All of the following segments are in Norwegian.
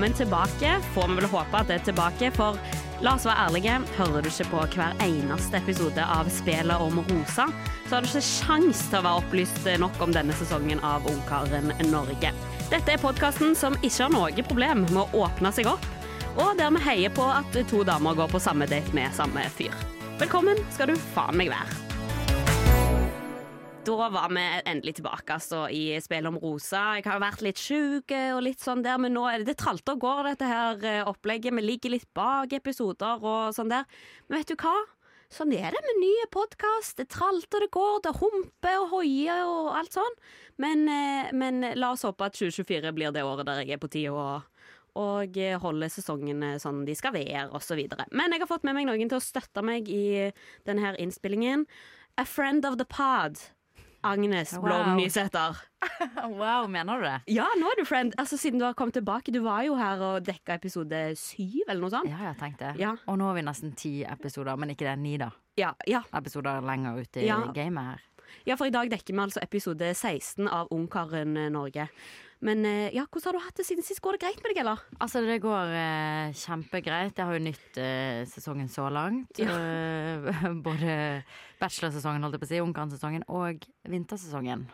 velkommen tilbake. Får vi vel håpe at det er tilbake, for la oss være ærlige, hører du ikke på hver eneste episode av Spelet om Rosa, så har du ikke sjans til å være opplyst nok om denne sesongen av Ungkaren Norge. Dette er podkasten som ikke har noe problem med å åpne seg opp, og der vi heier på at to damer går på samme date med samme fyr. Velkommen skal du faen meg være. Da var vi endelig tilbake altså, i Spill om rosa. Jeg har vært litt sjuk og litt sånn der, men nå er det, det tralter og går, dette her eh, opplegget. Vi ligger litt bak episoder og sånn der. Men vet du hva? Sånn er det med nye podkast. Det tralter det går, det humper og hoier og alt sånn. Men, eh, men la oss håpe at 2024 blir det året der jeg er på tide og og holde sesongene sånn de skal være, osv. Men jeg har fått med meg noen til å støtte meg i denne innspillingen. A friend of the pod. Agnes Wow. Blom Nysæter. wow, mener du det? Ja, nå er du friend. Altså, siden du har kommet tilbake. Du var jo her og dekka episode syv, eller noe sånt. Ja, jeg tenkte det. Ja. Og nå har vi nesten ti episoder, men ikke det, er ni da. Ja, ja. Episoder lenger ute i gamet her. ja, for i dag dekker vi altså episode 16 av Ungkaren eh, Norge. Men eh, ja, hvordan har du hatt det siden sist? Går det greit med deg, eller? Altså, det går eh, kjempegreit. Jeg har jo nytt eh, sesongen så langt. Ja. både bachelorsesongen, holdt jeg på å si, ungkarsesongen og vintersesongen.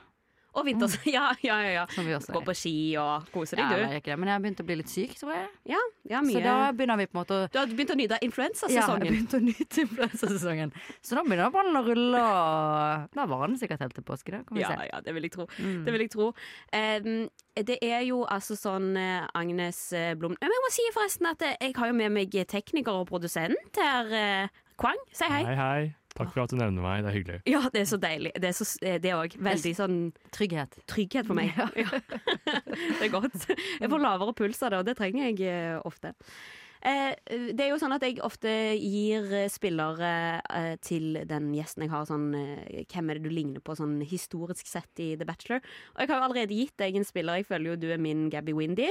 Og vinters... Ja, ja, ja. ja. Som vi også Gå på ski og kose deg, du Ja, det, men jeg begynte å bli litt syk, tror jeg. Ja, Ja, mye. Så da begynner vi på en måte å Du har begynt å nyte ja, jeg begynte å nyte influensasesongen. Så nå begynner ballen å rulle, og da varer den sikkert helt til påske, da. Kan vi Ja, se. ja, det vil jeg tro. Mm. Det vil jeg tro. Um, det er jo altså sånn eh, Agnes eh, Blom Men jeg må si forresten at eh, jeg har jo med meg tekniker og produsent her. Kwang, si hei. Hei, hei. Takk for at du nevner meg. Det er hyggelig. Ja, det er så deilig. Det er så- det òg veldig sånn Trygghet. trygghet for meg. Ja. det er godt. Jeg får lavere puls av det, og det trenger jeg eh, ofte. Eh, det er jo sånn at jeg ofte gir eh, spillere eh, til den gjesten jeg har, sånn Hvem er det du ligner på, sånn historisk sett i The Bachelor. Og jeg har jo allerede gitt deg en spiller. Jeg føler jo du er min Gabby Windy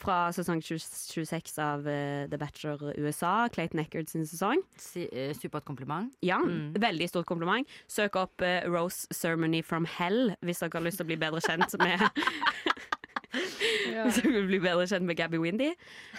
fra sesong 26 av The Bachelor USA. Clayton Eckert sin sesong. Supert kompliment. Ja, veldig stort kompliment. Søk opp Rose Ceremony from Hell hvis dere har lyst til å bli bedre kjent med Hvis dere vil bli bedre kjent med Gabby Windy.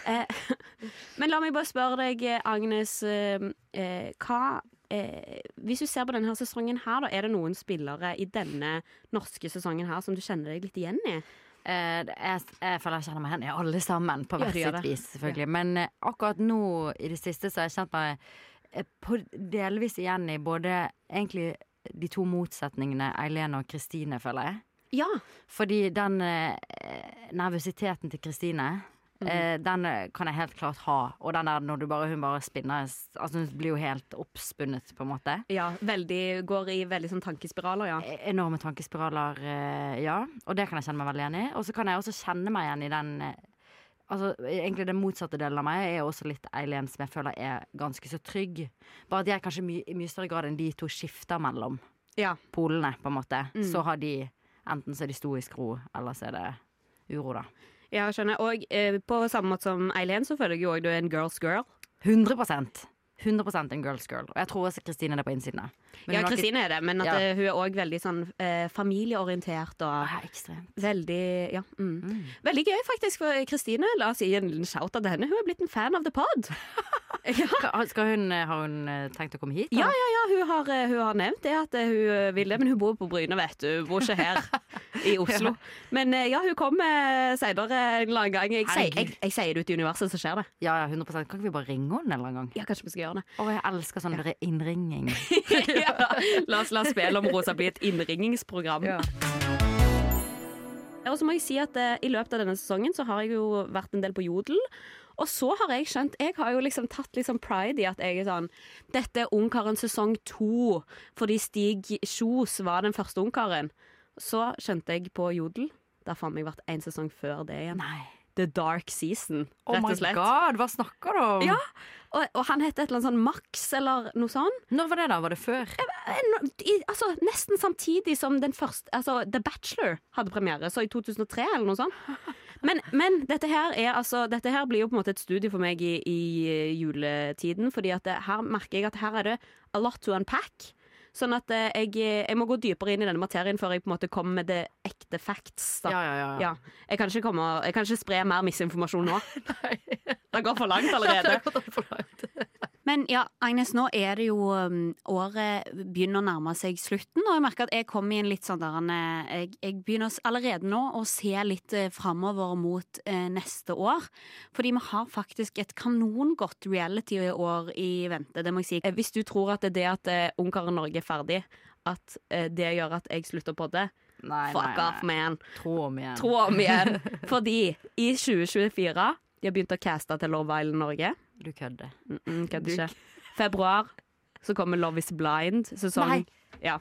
Eh, men la meg bare spørre deg, eh, Agnes. Eh, eh, hva eh, Hvis du ser på denne sesongen her, da, er det noen spillere i denne norske sesongen her som du kjenner deg litt igjen i? Eh, jeg, jeg føler jeg kjenner meg igjen i alle sammen, på hvert du sitt vis, selvfølgelig. Men eh, akkurat nå i det siste så har jeg kjent meg på, delvis igjen i både egentlig de to motsetningene Eileen og Kristine, føler jeg. Ja. Fordi den eh, nervøsiteten til Kristine Mm. den eh, kan jeg helt klart ha. Og den der når du bare, hun bare spinner Altså hun blir jo helt oppspunnet, på en måte. ja veldig, går i veldig sånn tankespiraler, ja. E- Enorme tankespiraler, ja. Og det kan jeg kjenne meg veldig igjen i. Og så kan jeg også kjenne meg igjen i den Altså, egentlig Den motsatte delen av meg er også litt Eileen, som jeg føler er ganske så trygg. Bare at jeg kanskje my, i mye større grad enn de to skifter mellom ja. polene, på en måte. Mm. Så har de Enten så er det stoisk ro, eller så er det uro, da. Ja, skjønner. Og eh, på samme måte som Eileen, så føler jeg jo òg du er en girls girl. 100 100% en girls girl. Og jeg tror også Kristine er det på innsiden. Ja, Kristine er det, men at Ja. eh, hun er òg veldig sånn eh, familieorientert og Ja, ekstremt. veldig Ja. Mm. Mm. Veldig gøy, faktisk, for Kristine. La oss gi en liten shout til henne. Hun er blitt en fan av The Pod. ja. Skal hun, eh, har hun eh, tenkt å komme hit? da? Ja, ja, ja, hun har, hun har nevnt det at hun vil det, men hun bor på Bryne, vet du. Hun bor ikke her i Oslo. Men ja, hun kommer senere en eller annen gang. Jeg, jeg sier det ut i universet, så skjer det. Ja, ja, 100% Kan ikke vi bare ringe henne en eller annen gang? Ja, kanskje vi skal gjøre det. Å, jeg elsker sånn re- innringing. ja. La oss la spillet om Rosa bli et innringingsprogram. Og så må jeg si at eh, I løpet av denne sesongen så har jeg jo vært en del på Jodel. Og så har jeg skjønt Jeg har jo liksom tatt liksom pride i at jeg er sånn Dette er Ungkaren sesong to fordi Stig Kjos var den første ungkaren. Så skjønte jeg på Jodel Det har jeg vært en sesong før det igjen. Nei. The Dark Season, Oh rett og slett. god, hva snakker du om? Ja, og, og han het et eller annet sånn Max eller noe sånt. Når var det da? Var det før? I, altså, nesten samtidig som den første Altså, The Bachelor hadde premiere, så i 2003 eller noe sånt. Men, men dette her er altså Dette her blir jo på en måte et studie for meg i, i eh, juletiden, fordi at det, her merker jeg at her er det a lot to unpack. Sånn at eh, jeg, jeg må gå dypere inn i denne materien før jeg på en måte kommer med det ekte facts. Da. Ja, ja, ja. Ja. Jeg, kan ikke komme, jeg kan ikke spre mer misinformasjon nå. Det går for langt allerede. Men ja, Agnes, nå er det jo um, Året begynner å nærme seg slutten, og jeg merker at jeg kommer i en litt sånn der eh, jeg, jeg begynner allerede nå å se litt eh, framover mot eh, neste år. Fordi vi har faktisk et kanongodt reality-år i vente, det må jeg si. Eh, Hvis du tror at det er det at Ungkaren Norge er ferdig, at det gjør at jeg slutter på det, Nei, fuck nei, off, man. Tro om igjen. Tro om igjen. Fordi i 2024 de har begynt å caste til Love Island Norge. Du kødder. Mm -mm, kødder ikke. Februar så kommer Love is blind. Sesong Nei. Ja,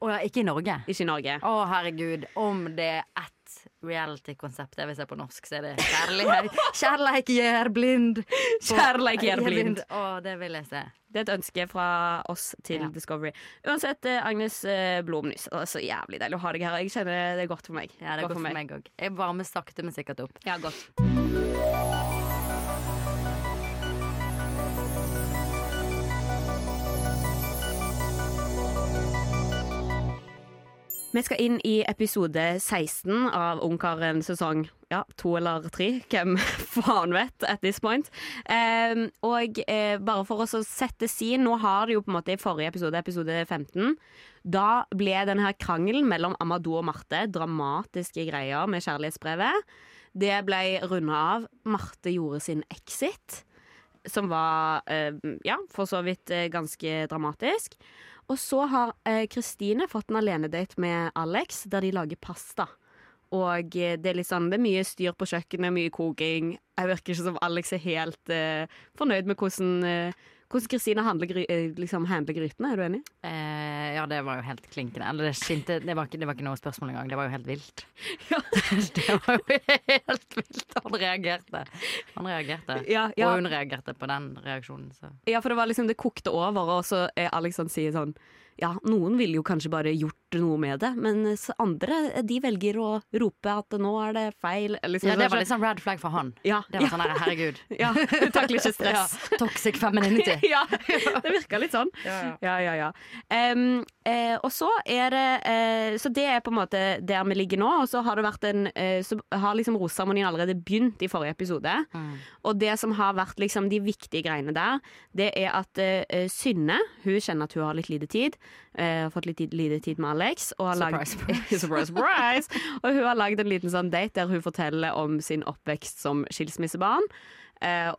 Å ja, ikke i Norge? ikke i Norge. Å, herregud. Om det er ett reality-konsept jeg vil se på norsk, så er det kjærlighet. Kjærleik gjør blind. Kjærleik gjør blind. Å, det vil jeg se. Det er et ønske fra oss til Ja. Discovery. Uansett, eh, Agnes eh, Blomnys. Det er så jævlig deilig å ha deg her. Jeg kjenner det er godt for meg. Ja, det er godt for meg òg. Jeg varmer sakte, men sikkert opp. Ja, godt. Vi skal inn i episode 16 av Ungkaren sesong ja, to eller tre. Hvem faen vet at this point. Um, og uh, bare for å sette sin, nå har det jo på en måte i forrige episode, episode 15, da ble denne her krangelen mellom Amadou og Marte, dramatiske greier med kjærlighetsbrevet, det ble runda av. Marte gjorde sin exit, som var uh, ja, for så vidt uh, ganske dramatisk. Og så har eh, Kristine fått en alenedate med Alex, der de lager pasta. Og eh, det er litt sånn, det er mye styr på kjøkkenet, mye koking. Jeg virker ikke som Alex er helt eh, fornøyd med hvordan, eh, hvordan Kristine handler, eh, liksom handler grytene. Er du enig? Eh, ja, det var jo helt klinkende. Eller det skinte Det var ikke, det var ikke noe spørsmål engang. Det var jo helt vilt. Ja. det var jo helt vilt. Han reagerte. Han reagerte. Ja, ja. Og hun reagerte på den reaksjonen, så Ja, for det var liksom, det kokte over, og så er Alex sånn, sier sånn Ja, noen ville jo kanskje bare gjort noe med det, men andre de velger å rope at nå er det feil. Liksom, Ja, det var litt sånn red flag for han. ja, Det var sånn her, herregud. ja, takler ikke stress. Ja, toxic femininity. ja, det virka litt sånn. Ja, ja, ja. Um, eh, og så er det eh, Så det er på en måte der vi ligger nå. Og så har det vært en eh, Så har liksom roseseremonien allerede begynt i forrige episode. Mm. Og det som har vært liksom de viktige greiene der, det er at eh, Synne Hun kjenner at hun har litt lite tid. Har fått litt lite tid med Alex. Og har Surprise, laget, surprise, surprise! Og hun har lagd en liten sånn date der hun forteller om sin oppvekst som skilsmissebarn. Uh,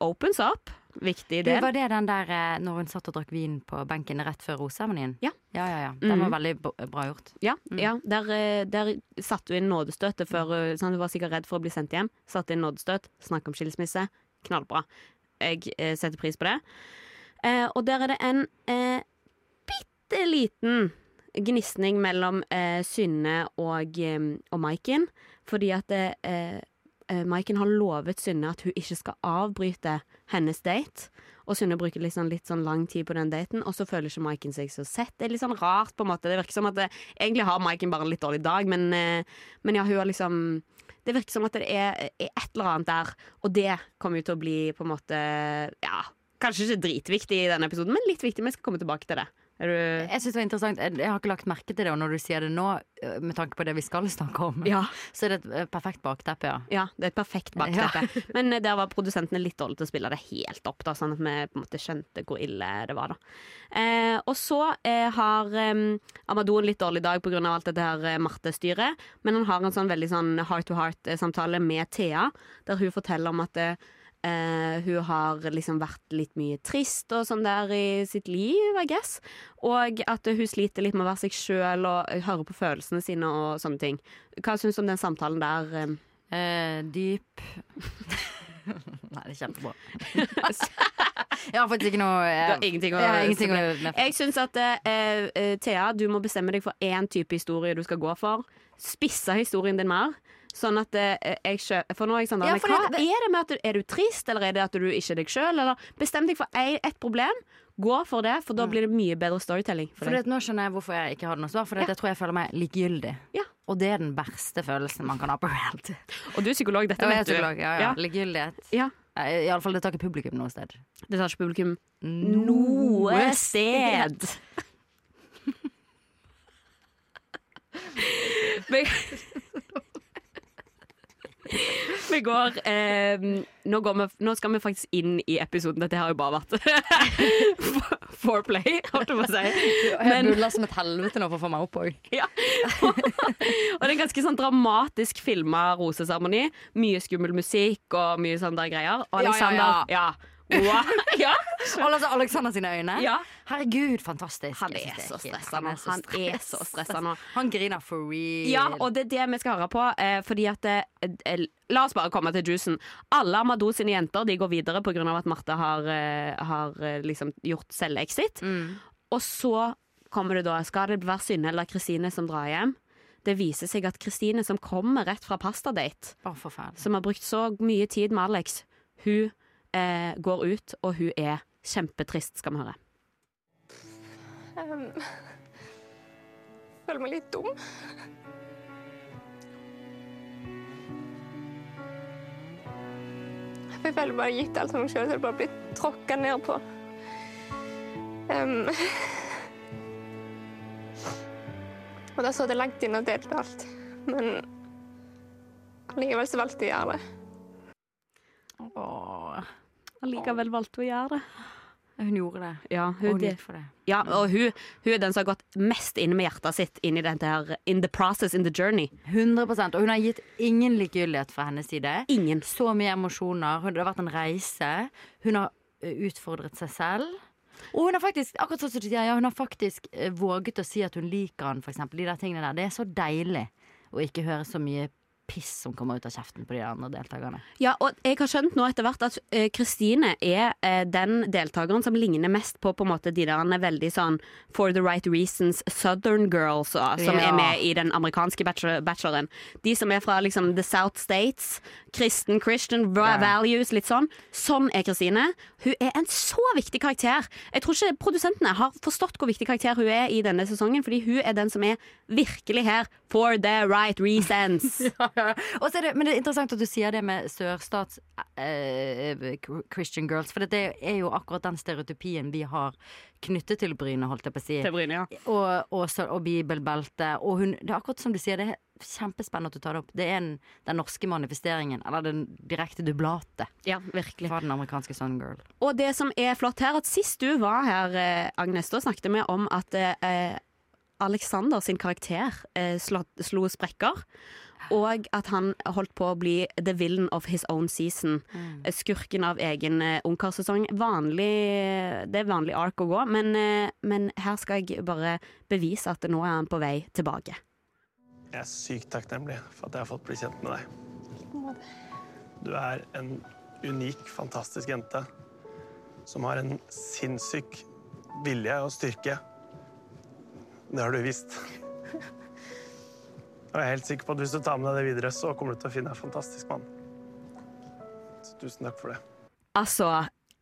opens up. Viktig Du, del. var det den der eh, når hun satt og drakk vin på benken rett før roseseremonien? Ja. ja, ja, ja. Den var var veldig bra gjort. Ja, Mm. ja der, der satte hun inn nådestøtet før sånn, Hun var sikkert redd for å bli sendt hjem. Satte inn nådestøt, snakk om skilsmisse. Knallbra. Jeg eh, setter pris på det. Eh, og der er det en eh, liten gnisning mellom eh, Synne og, eh, og Maiken. Fordi at eh, eh, Maiken har lovet Synne at hun ikke skal avbryte hennes date. Og Synne bruker sånn, litt sånn lang tid på den daten, og så føler ikke Maiken seg så sett. Det er litt sånn rart, på en måte. Det virker som at det, Egentlig har Maiken bare en litt dårlig dag, men, eh, men ja, hun har liksom Det virker som at det er, er et eller annet der, og det kommer jo til å bli på en måte Ja, kanskje ikke dritviktig i denne episoden, men litt viktig. Vi skal komme tilbake til det. Du Jeg synes det var interessant Jeg har ikke lagt merke til det, og når du sier det nå, eh, med tanke på det vi skal snakke om, Ja. så er det et eh, perfekt bakteppe, ja. Ja, det er et perfekt bakteppe. Men eh, der var produsentene litt dårlige til å spille det helt opp, da, sånn at vi på en måte skjønte hvor ille det var. da. Eh, og så eh, har eh, Amadou en litt dårlig dag pga. alt dette her Marte-styret, men han har en sånn veldig sånn heart-to-heart-samtale med Thea, der hun forteller om at eh, eh, hun har liksom vært litt mye trist og sånn der i sitt liv, I guess. Og at hun sliter litt med å være seg sjøl og høre på følelsene sine og sånne ting. Hva syns du om den samtalen der? eh? Eh, dyp Nei, det er kjempebra. jeg har faktisk ikke noe Du eh, har ingenting å jeg har ingenting å. Jeg syns at uh, eh, Thea, du må bestemme deg for én type historie du skal gå for. Spisse historien din mer. Sånn at eh, jeg skjø- For nå er jeg sånn Ja, Hva det- er det med at du Er du trist, eller er det at du ikke er deg sjøl? Eller bestem deg for ett problem. Gå for det, for da blir det mye bedre storytelling. For Fordi deg. at nå skjønner jeg hvorfor jeg ikke hadde noe svar. For jeg tror jeg føler meg likegyldig. Ja. Og det er den verste følelsen man kan ha på reality. Og du er psykolog, dette vet du. psykolog, ja, ja. Ja. Likegyldighet. Ja. Iallfall det tar ikke publikum noe sted. Det tar ikke publikum Noe sted. Vi, vi går, eh, nå går vi Nå skal vi faktisk inn i episoden. Dette har jo bare vært foreplay, holdt jeg på å si. Jeg Men- buller som et helvete nå for å få meg opp òg. Ja. og det er en ganske sånn dramatisk filma roseseremoni. Mye skummel musikk og mye sånne greier. Og Ja, ja, ja. ja. Wow. ja. Altså Alexander sine øyne? Ja. Herregud, fantastisk. Han er så stressa nå. Han er så stressa nå. Han griner for real. Ja, og det er det vi skal høre på. Eh, fordi at eh, eh, La oss bare komme til juicen. Alle Amadou sine jenter De går videre pga. at Marte har, har liksom gjort selvexit. Mm. Og så kommer det da Skal det være Synne eller Kristine som drar hjem? Det viser seg at Kristine, som kommer rett fra pastadate, oh, som har brukt så mye tid med Alex, hun eh, går ut, og hun er kjempetrist, skal vi høre. Um, føler meg litt dum. Jeg føler bare gitt alt for meg sjøl, så det bare blitt tråkka ned på. Um, og da så det langt inn og delte alt. Men likevel så valgte jeg å gjøre det. Åh, Allikevel valgte hun å gjøre det. hun gjorde det. Ja, Og hun, hun gikk for det. ja, og hun, hun er den som har gått mest inn med hjertet sitt inn i dette her In the process, in the journey. 100 Og hun har gitt ingen likegyldighet fra hennes side. Ingen. Så mye emosjoner. Det har vært en reise. Hun har utfordret seg selv. Og hun har faktisk akkurat sånn som du sier, ja, hun har faktisk eh, våget å si at hun liker han, eksempel. De der tingene der. Det er så deilig å ikke høre så mye piss som kommer ut av kjeften på de andre deltakerne. Ja, og jeg har skjønt nå etter hvert at eh, Kristine er eh, den deltakeren som ligner mest på på en måte de der han er veldig sånn For the right reasons Southern girls som Ja. er med i den amerikanske bachelor, bacheloren. De som er fra liksom the South States. Kristen, Christian, yeah. Values, litt sånn. Sånn er Kristine. Hun er en så viktig karakter. Jeg tror ikke produsentene har forstått hvor viktig karakter hun er i denne sesongen, fordi hun er den som er virkelig her for the right reasons. Er det, men det er interessant at du sier det med sørstats eh, Christian girls. For det er jo akkurat den stereotypien vi har knyttet til Bryne, holdt jeg på å si. Til Bryne, ja. Og, og, og bibelbelte. Og hun, det er akkurat som du sier, det er kjempespennende at du tar det opp. Det er en, den norske manifesteringen, eller den direkte dublate Ja, virkelig. fra den amerikanske Sun Girl. Og det som er flott her, at sist du var her, eh, Agnes, da snakket vi om at eh, Alexander sin karakter eh, slo, slo sprekker. Og at han holdt på å bli the villain of his own season. Mm. Skurken av egen eh, ungkarsesong. Vanlig, det er vanlig ark å gå, men, eh, men her skal jeg bare bevise at nå er han på vei tilbake. Jeg er sykt takknemlig for at jeg har fått bli kjent med deg. Du er en unik, fantastisk jente som har en sinnssyk vilje og styrke. Det har du vist. Og jeg er helt sikker på at hvis du tar med deg det videre, så kommer du til å finne en fantastisk mann. Så tusen takk for det. Altså,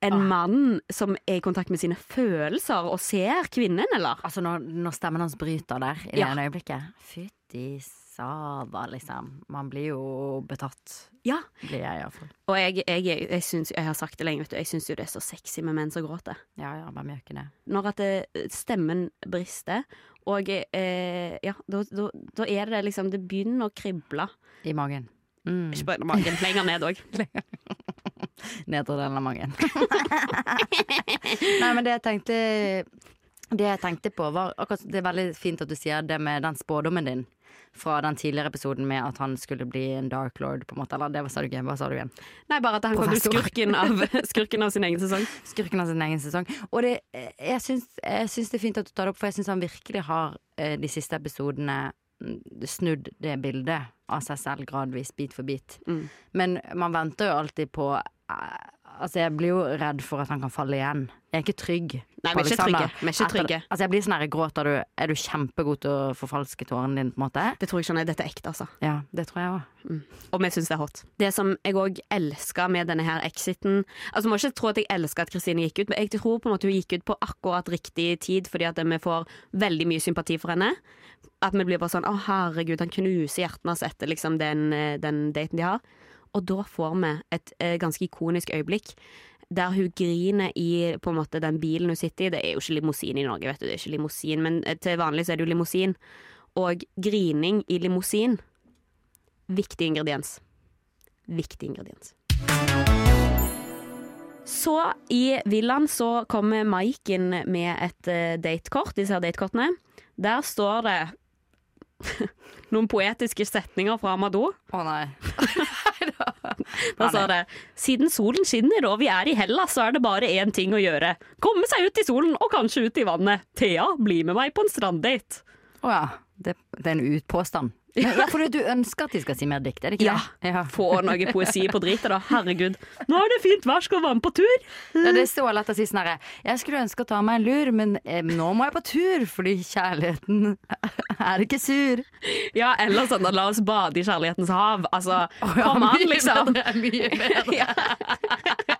en mann som er i kontakt med sine følelser og ser kvinnen, eller? Altså når, når stemmen hans bryter der i det Ja. øyeblikket. Fytti sava, liksom. Man blir jo betatt. Ja. Blir jeg iallfall. Og jeg, jeg, jeg, syns, jeg har sagt det lenge, vet du, jeg syns jo det er så sexy med menn som gråter. Ja ja, hvem gjør ikke det? Når at det, stemmen brister, og eh, ja, da, da, da er det liksom Det begynner å krible. I magen. Mm. Ikke bare magen, lenger ned òg. Nedre delen av magen. Nei, men det jeg tenkte Det jeg tenkte på, var akkurat Det er veldig fint at du sier det med den spådommen din. Fra den tidligere episoden med at han skulle bli en dark lord, på en måte. Eller det var sa du ikke? Hva sa du igjen? Nei, bare at han kommer til skurken av, skurken av sin egen sesong. Skurken av sin egen sesong. Og det, jeg, syns, jeg syns det er fint at du tar det opp, for jeg syns han virkelig har eh, de siste episodene mm, snudd det bildet av seg selv gradvis, bit for bit. Mm. Men man venter jo alltid på eh, Altså, jeg blir jo redd for at han kan falle igjen. Jeg er ikke trygg. Nei, vi er ikke trygge. Vi er ikke Etter- Altså, jeg blir sånn her, gråter du Er du kjempegod til å forfalske tårene dine, på en måte? Det tror jeg ikke er. Dette er ekte, altså. Ja, det tror jeg òg. Og vi syns det er hot. Det som jeg òg elska med denne her exiten Altså Må ikke tro at jeg elsker at Kristine gikk ut, men jeg tror på en måte hun gikk ut på akkurat riktig tid, fordi at vi får veldig mye sympati for henne. At vi blir bare sånn Å, herregud, han knuser hjertene hans etter liksom den, eh, den daten de har. Og da får vi et eh, ganske ikonisk øyeblikk. Der hun griner i på en måte den bilen hun sitter i. Det er jo ikke limousin i Norge, vet du. Det er ikke limousin, men eh, til vanlig så er det jo limousin. og grining i limousin. Viktig ingrediens. Viktig ingrediens. Så i villaen så kommer Maiken med et eh, datekort, disse her datekortene. Der står det noen poetiske setninger fra Amadou. Å nei. Da står det Siden solen skinner og vi er i Hellas, så er det bare én ting å gjøre. Komme seg ut i solen og kanskje ut i vannet. Thea, bli med meg på en stranddate. Å ja. Det, det er en utpåstand. Ja, for du ønsker at de skal si mer dikt, er det ikke Ja. det? Ja. Få noe poesi på dritet, da. Herregud. Nå er det fint vær, skal være med på tur? Ja, det er så lett å si sånn herre Jeg skulle ønske å ta meg en lur, men eh, nå må jeg på tur, fordi kjærligheten er ikke sur. Ja, eller sånn, da, la oss bade i kjærlighetens hav. Altså, oh, ja, kom an, liksom. bedre, mye bedre.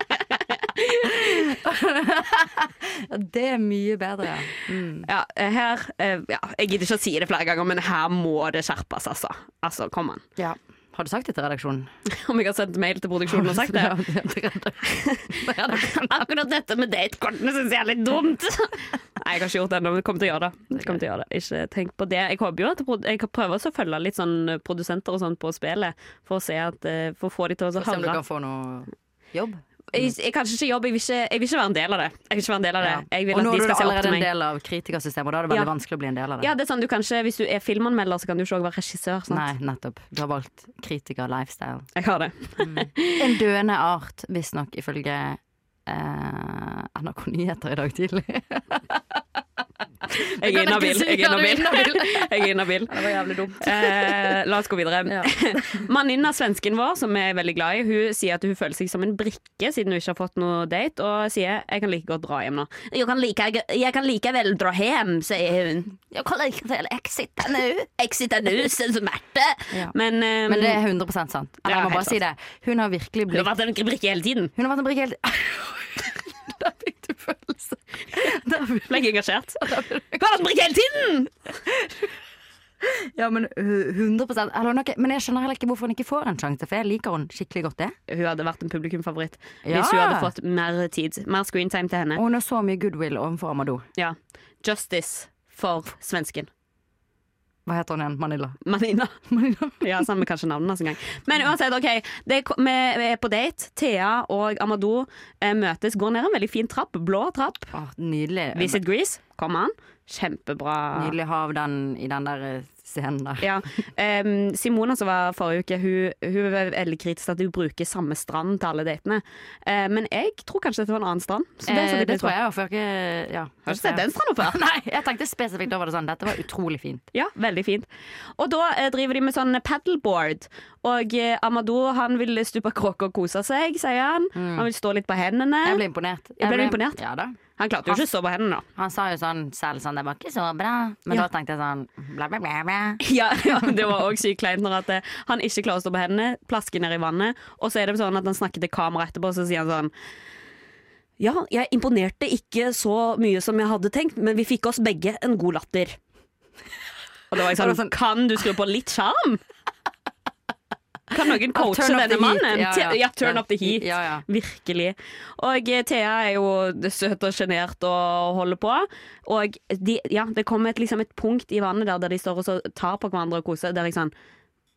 Det er mye bedre. Mm. Ja, her eh, ja, Jeg gidder ikke å si det flere ganger, men her må det skjerpes, altså. Altså, kom an. Ja. Har du sagt det til redaksjonen? Om jeg har sendt mail til produksjonen og sagt det? Akkurat dette med datekortene syns jeg er litt dumt. Nei, jeg har ikke gjort det ennå, men kommer til å gjøre det. Jeg kommer til å gjøre det. Ikke tenk på det. Jeg håper jo at jeg kan prøve å følge litt sånn produsenter og sånn på spillet, for å se at eh, For å få de til å Se om du kan få noe jobb. Jeg, jeg kan ikke jobbe, jeg vil ikke, jeg vil ikke være en del av det. Jeg vil ikke være en del av det. Jeg vil Og at nå de er du skal se opp allerede en del av kritikersystemet, og da er det veldig Ja. vanskelig å bli en del av det. Ja, det er sånn, ikke, Hvis du er filmanmelder, så kan du ikke òg være regissør. Sant? Nei, nettopp. Du har valgt kritiker-lifestyle. Jeg har det. En døende art, visstnok ifølge eh, NRK Nyheter i dag tidlig. Jeg er inhabil. Jeg er inhabil. Jeg er inhabil. Det var jævlig dumt. Eh, la oss gå videre. Ja. Manninna, svensken vår, som vi er veldig glad i, hun sier at hun føler seg som en brikke siden hun ikke har fått noe date, og sier 'jeg kan like godt dra hjem nå'. Jeg kan, like, jeg kan likevel dra hjem, sier hun. Jeg kan likevel exite nå. Exite nå, som Ja. Men, um, Men det er 100% sant. Eller jeg må bare si det. Hun har virkelig hun har vært en brikke hele tiden. Hun har vært en brikke hele tiden. følelse. Ble jeg engasjert. Hva en brikke hele tiden! Ja, men uh, 100 eller okay, Men jeg skjønner heller ikke hvorfor hun ikke får en sjanse, for jeg liker hun skikkelig godt, det. Hun hadde vært en publikumfavoritt Ja. hvis hun hadde fått mer tid. Mer screentime til henne. Og hun har så mye goodwill overfor Amadou. Ja. Justice for svensken. Hva heter hun igjen? Manila. Manina. Ja, samme kanskje navnet en gang. Men uansett, OK. Det vi er på date. Thea og Amadou eh, møtes, går ned en veldig fin trapp. Blå trapp. Åh, nydelig. Visit Grease. Kom han. Kjempebra. Nydelig hav den, i den der eh, scenen der. Ja. Um, Simona som var forrige uke, hun, hun var veldig kritisk til at hun bruker samme strand til alle datene. Uh, men jeg tror kanskje dette var en annen strand. Så det, Eh, jeg det tror jeg for jeg ikke ja, Har du ikke sett den stranda før? Nei, jeg tenkte spesifikt over det sånn. Dette var utrolig fint. Ja, veldig fint. Og da uh, driver de med sånn paddleboard. Og uh, Amador han vil stupe kråke og kose seg, sier han. Han vil stå litt på hendene. Jeg ble imponert. Jeg ble imponert? Ja da. Han klarte jo ikke å stå på hendene, da. Han sa jo sånn selv sånn Det var ikke så bra. Men Ja. da tenkte jeg sånn bla, bla, bla, bla. Ja, ja, det var òg sykt kleint når at, eh, han ikke klarer å stå på hendene, plasker ned i vannet, og så er det sånn at han snakker til kamera etterpå, så sier han sånn Ja, jeg imponerte ikke så mye som jeg hadde tenkt, men vi fikk oss begge en god latter. Og da var jeg sånn, sånn- Kan du skru på litt sjarm? Kan noen coache denne mannen? Ja, ja. Ja, turn up the heat. Ja, ja. Virkelig. Og eh, Thea er jo søt og sjenert og holder på. Og de, ja, det kommer et, liksom et punkt i vannet der, der de står og så tar på hverandre og koser. Der jeg sånn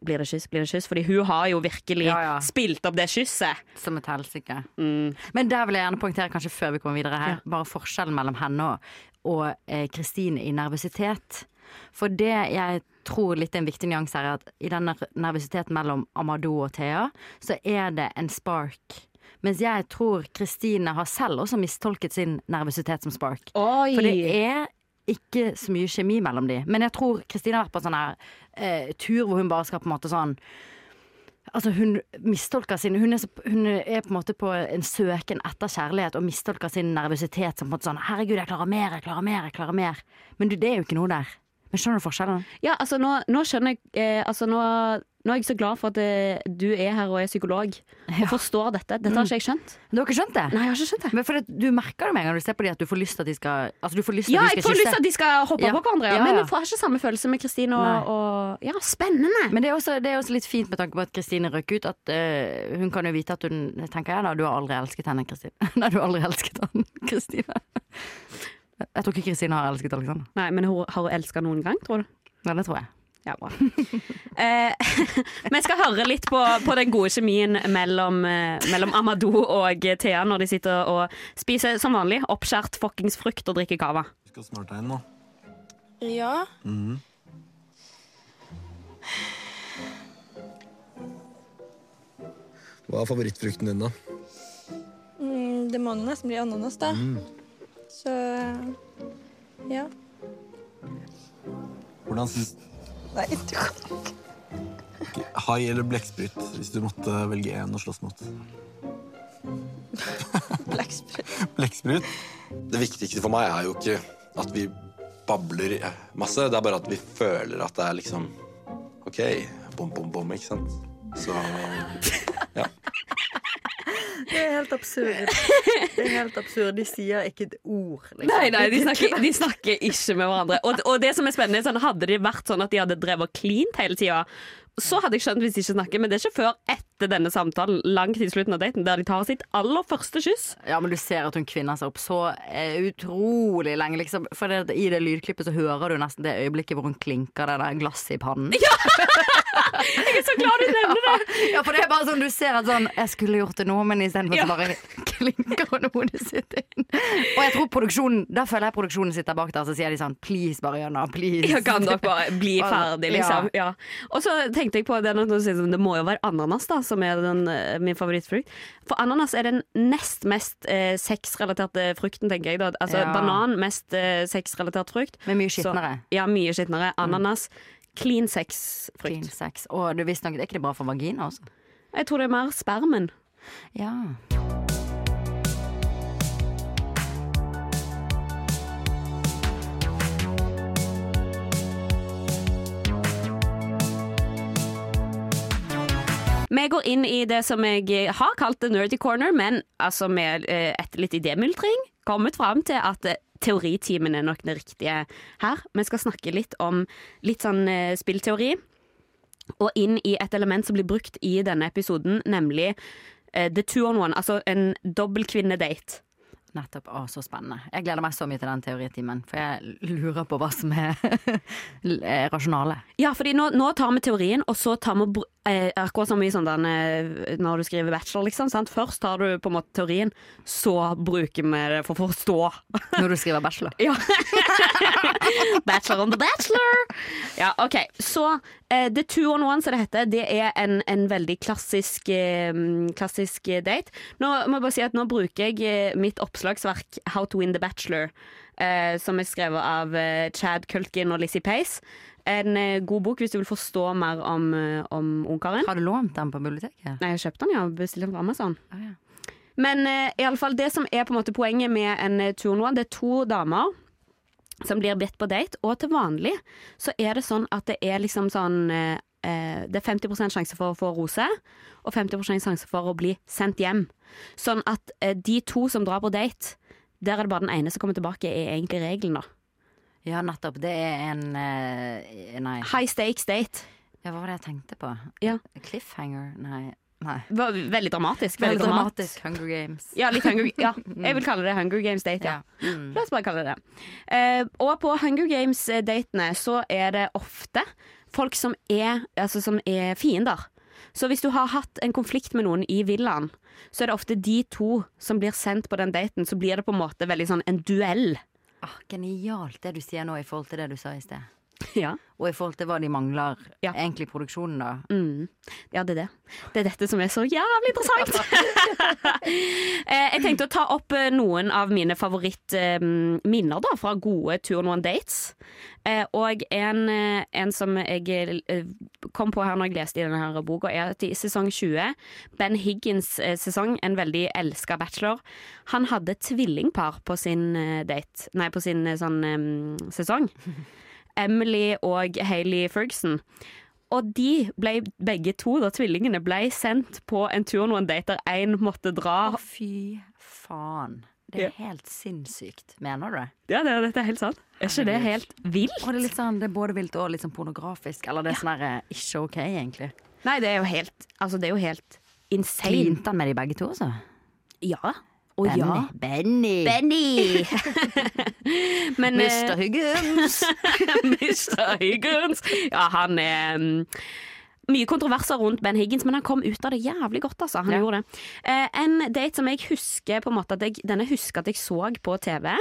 Blir det kyss? Blir det kyss? Fordi hun har jo virkelig Ja, ja. spilt opp det kysset. Som et helsike. Mm. Men der vil jeg gjerne poengtere, kanskje før vi kommer videre her, bare forskjellen mellom henne og- og eh, Kristine i nervøsitet. For det jeg tror litt er en viktig nyanse her, er at i den ner- nervøsiteten mellom Amadou og Thea, så er det en spark. Mens jeg tror Kristine har selv også mistolket sin nervøsitet som spark. Oi! For det er ikke så mye kjemi mellom de. Men jeg tror Kristine har vært på en sånn her eh, tur hvor hun bare skal på en måte sånn Altså Hun mistolker sin hun er, så, hun er på en måte på en søken etter kjærlighet og mistolker sin nervøsitet som på en måte sånn 'Herregud, jeg klarer mer, jeg klarer mer, jeg klarer mer'. Men du, det er jo ikke noe der. Men skjønner du forskjellen? Ja, altså nå, nå skjønner jeg eh, Altså nå, nå er jeg så glad for at eh, du er her og er psykolog og forstår dette. Dette har ikke jeg skjønt. Du har ikke skjønt det? Nei, jeg har ikke skjønt det. Men for det, Du merker det med en gang du ser på dem at du får lyst til at de skal Altså du får lyst til Ja, at de jeg skal får lyst til at de skal hoppe Ja. på hverandre, ja. Ja, men ja. jeg får ikke samme følelse med Kristine og, og Ja, spennende! Men det er, også, det er også litt fint med tanke på at Kristine røk ut. At uh, hun kan jo vite at hun Tenker jeg da, du har aldri elsket henne, Kristine. Nei, du har aldri elsket han, Kristine. Jeg tror ikke Kristine har elsket Alexander. Nei, men hun har hun elska noen gang, tror du? Ja, det tror jeg. Ja, bra. Eh, vi skal høre litt på, på den gode kjemien mellom, eh, mellom Amadou og Thea når de sitter og spiser som vanlig oppskjært fuckings frukt og drikker cava. Du skal smøre deg inn nå. Ja. Hva er favorittfrukten din, da? Mm, det må nesten bli ananas, da. Så ja. Hvordan syns Nei, du kan ikke... Hai eller blekksprut, hvis du måtte velge én å slåss mot? blekksprut. Blekksprut? Det viktigste for meg er jo ikke at vi babler masse, det er bare at vi føler at det er liksom OK, bom, bom, bom, ikke sant? Så ja. Det er helt absurd. Det er helt absurd. De sier ikke et ord. Liksom. Nei, nei, de snakker, de snakker ikke med hverandre. Og, og det som er spennende, sånn, hadde det vært sånn at de hadde drevet og klint hele tida, så hadde jeg skjønt hvis de ikke snakker, men det er ikke før etter denne samtalen, langt i slutten av daten, der de tar sitt aller første kyss. Ja, men du ser at hun kvinner seg opp så eh, utrolig lenge, liksom. For det, i det lydklippet så hører du nesten det øyeblikket hvor hun klinker det der glasset i pannen. Ja. Jeg er så glad du nevner det! ja, for det er bare sånn du ser at sånn Jeg skulle gjort det nå, men istedenfor Ja. så bare klinker hun hodet sitt inn. Og jeg tror produksjonen Da føler jeg produksjonen sitter bak der, så sier de sånn Please, Mariana, please. Ja, kan dere bare bli ferdig, liksom? Ja. Og så tenkte jeg på det sånn, det må jo være ananas, da, som er den, eh, min favorittfrukt. For ananas er den nest mest eh, sexrelaterte frukten, tenker jeg. Da. Altså Ja. banan, mest eh, sexrelatert frukt. Men mye Så- skitnere. Ja, mye skitnere. Ananas, clean sex-frukt. Clean sex. Og du visste nok, er ikke det bra for vagina også? Jeg tror det er mer spermen. Ja. Vi går inn i det som jeg har kalt the nerdy corner, men altså med et etter litt idémultring kommet fram til at eh, teoritimen er nok det riktige her. Vi skal snakke litt om litt sånn eh, spillteori, og inn i et element som blir brukt i denne episoden, nemlig eh, the two on one, altså en dobbel kvinnedate. Nettopp. Å, så spennende. Jeg gleder meg så mye til den teoritimen, for jeg lurer på hva som er er rasjonale. Ja, fordi nå, nå tar vi teorien, og så tar vi eh, Akkurat som i sånn den, eh, når du skriver bachelor, liksom. Sant? Først tar du på en måte teorien, så bruker vi det for å forstå. Når du skriver bachelor. Ja. bachelor on the bachelor! Ja, OK. Så eh, The Two on One, som det heter, det er en, en veldig klassisk, eh, klassisk date. Nå må jeg bare si at nå bruker jeg mitt oppslagsverk How to win the bachelor, eh, som er skrevet av eh, Chad Culkin og Lizzie Pace. En eh, god bok hvis du vil forstå mer om, eh, om ungkaren. Har du lånt den på biblioteket? Nei, jeg kjøpte den, ja. Bestilte den på Amazon. Ah, ja. Men eh, i alle fall det som er på en måte poenget med en tur nå, det er to damer som blir bedt på date, og til vanlig så er det sånn at det er liksom sånn eh, Det er 50% sjanse for å få rose, og 50% sjanse for å bli sendt hjem. Sånn at de to som drar på date, der er det bare den ene som kommer tilbake, er egentlig regelen, da. Ja, nettopp. Det er en eh, Nei. High stakes date. Ja, hva var det jeg tenkte på? Ja. Cliffhanger? Nei. nei. Veldig dramatisk. Veldig Veldig dramatisk. dramatisk. Hunger Games. Ja, litt Hunger, ja, jeg vil kalle det Hunger Games date, ja. Ja. Mm. La oss bare kalle det det. Eh, og på Hunger Games-datene så er det ofte folk som er, altså, som er fiender. Så hvis du har hatt en konflikt med noen i villaen, så er det ofte de to som blir sendt på den daten. Så blir det på en måte veldig sånn en duell. Ah, genialt det du sier nå i forhold til det du sa i sted. Ja. Og i forhold til hva de mangler Ja. egentlig i produksjonen, da. Mm. ja, det er det. Det er dette som er så jævlig interessant. eh, jeg tenkte å ta opp eh, noen av mine favorittminner da, fra gode Two on One Dates. Eh, og en, eh, en som jeg eh, kom på her når jeg leste i denne her boka, er at i sesong 20, Ben Higgins eh, sesong, en veldig elska bachelor, han hadde tvillingpar på sin eh, date, nei, på sin eh, sånn eh, sesong. Emily og Hailey Ferguson. Og de ble begge to, da tvillingene, ble sendt på en tur noen date der én måtte dra. Å, fy faen. Det er helt sinnssykt. Mener du det? Ja, det, dette er helt sant. Er ikke det helt vilt? Og det er litt sånn, det er både vilt og litt sånn pornografisk. Eller det er sånn her eh, ikke ok, egentlig. Nei, det er jo helt Altså, det er jo helt insane. Klinte han med de begge to, altså? Ja. Å ja. Benny. Benny! Men Mr. Higgins. Mr. Higgins. Ja, han er mm, mye kontroverser rundt Ben Higgins, men han kom ut av det jævlig godt, altså. Han Ja. gjorde det. Eh, en date som jeg husker på en måte at jeg, Denne husker at jeg så på TV,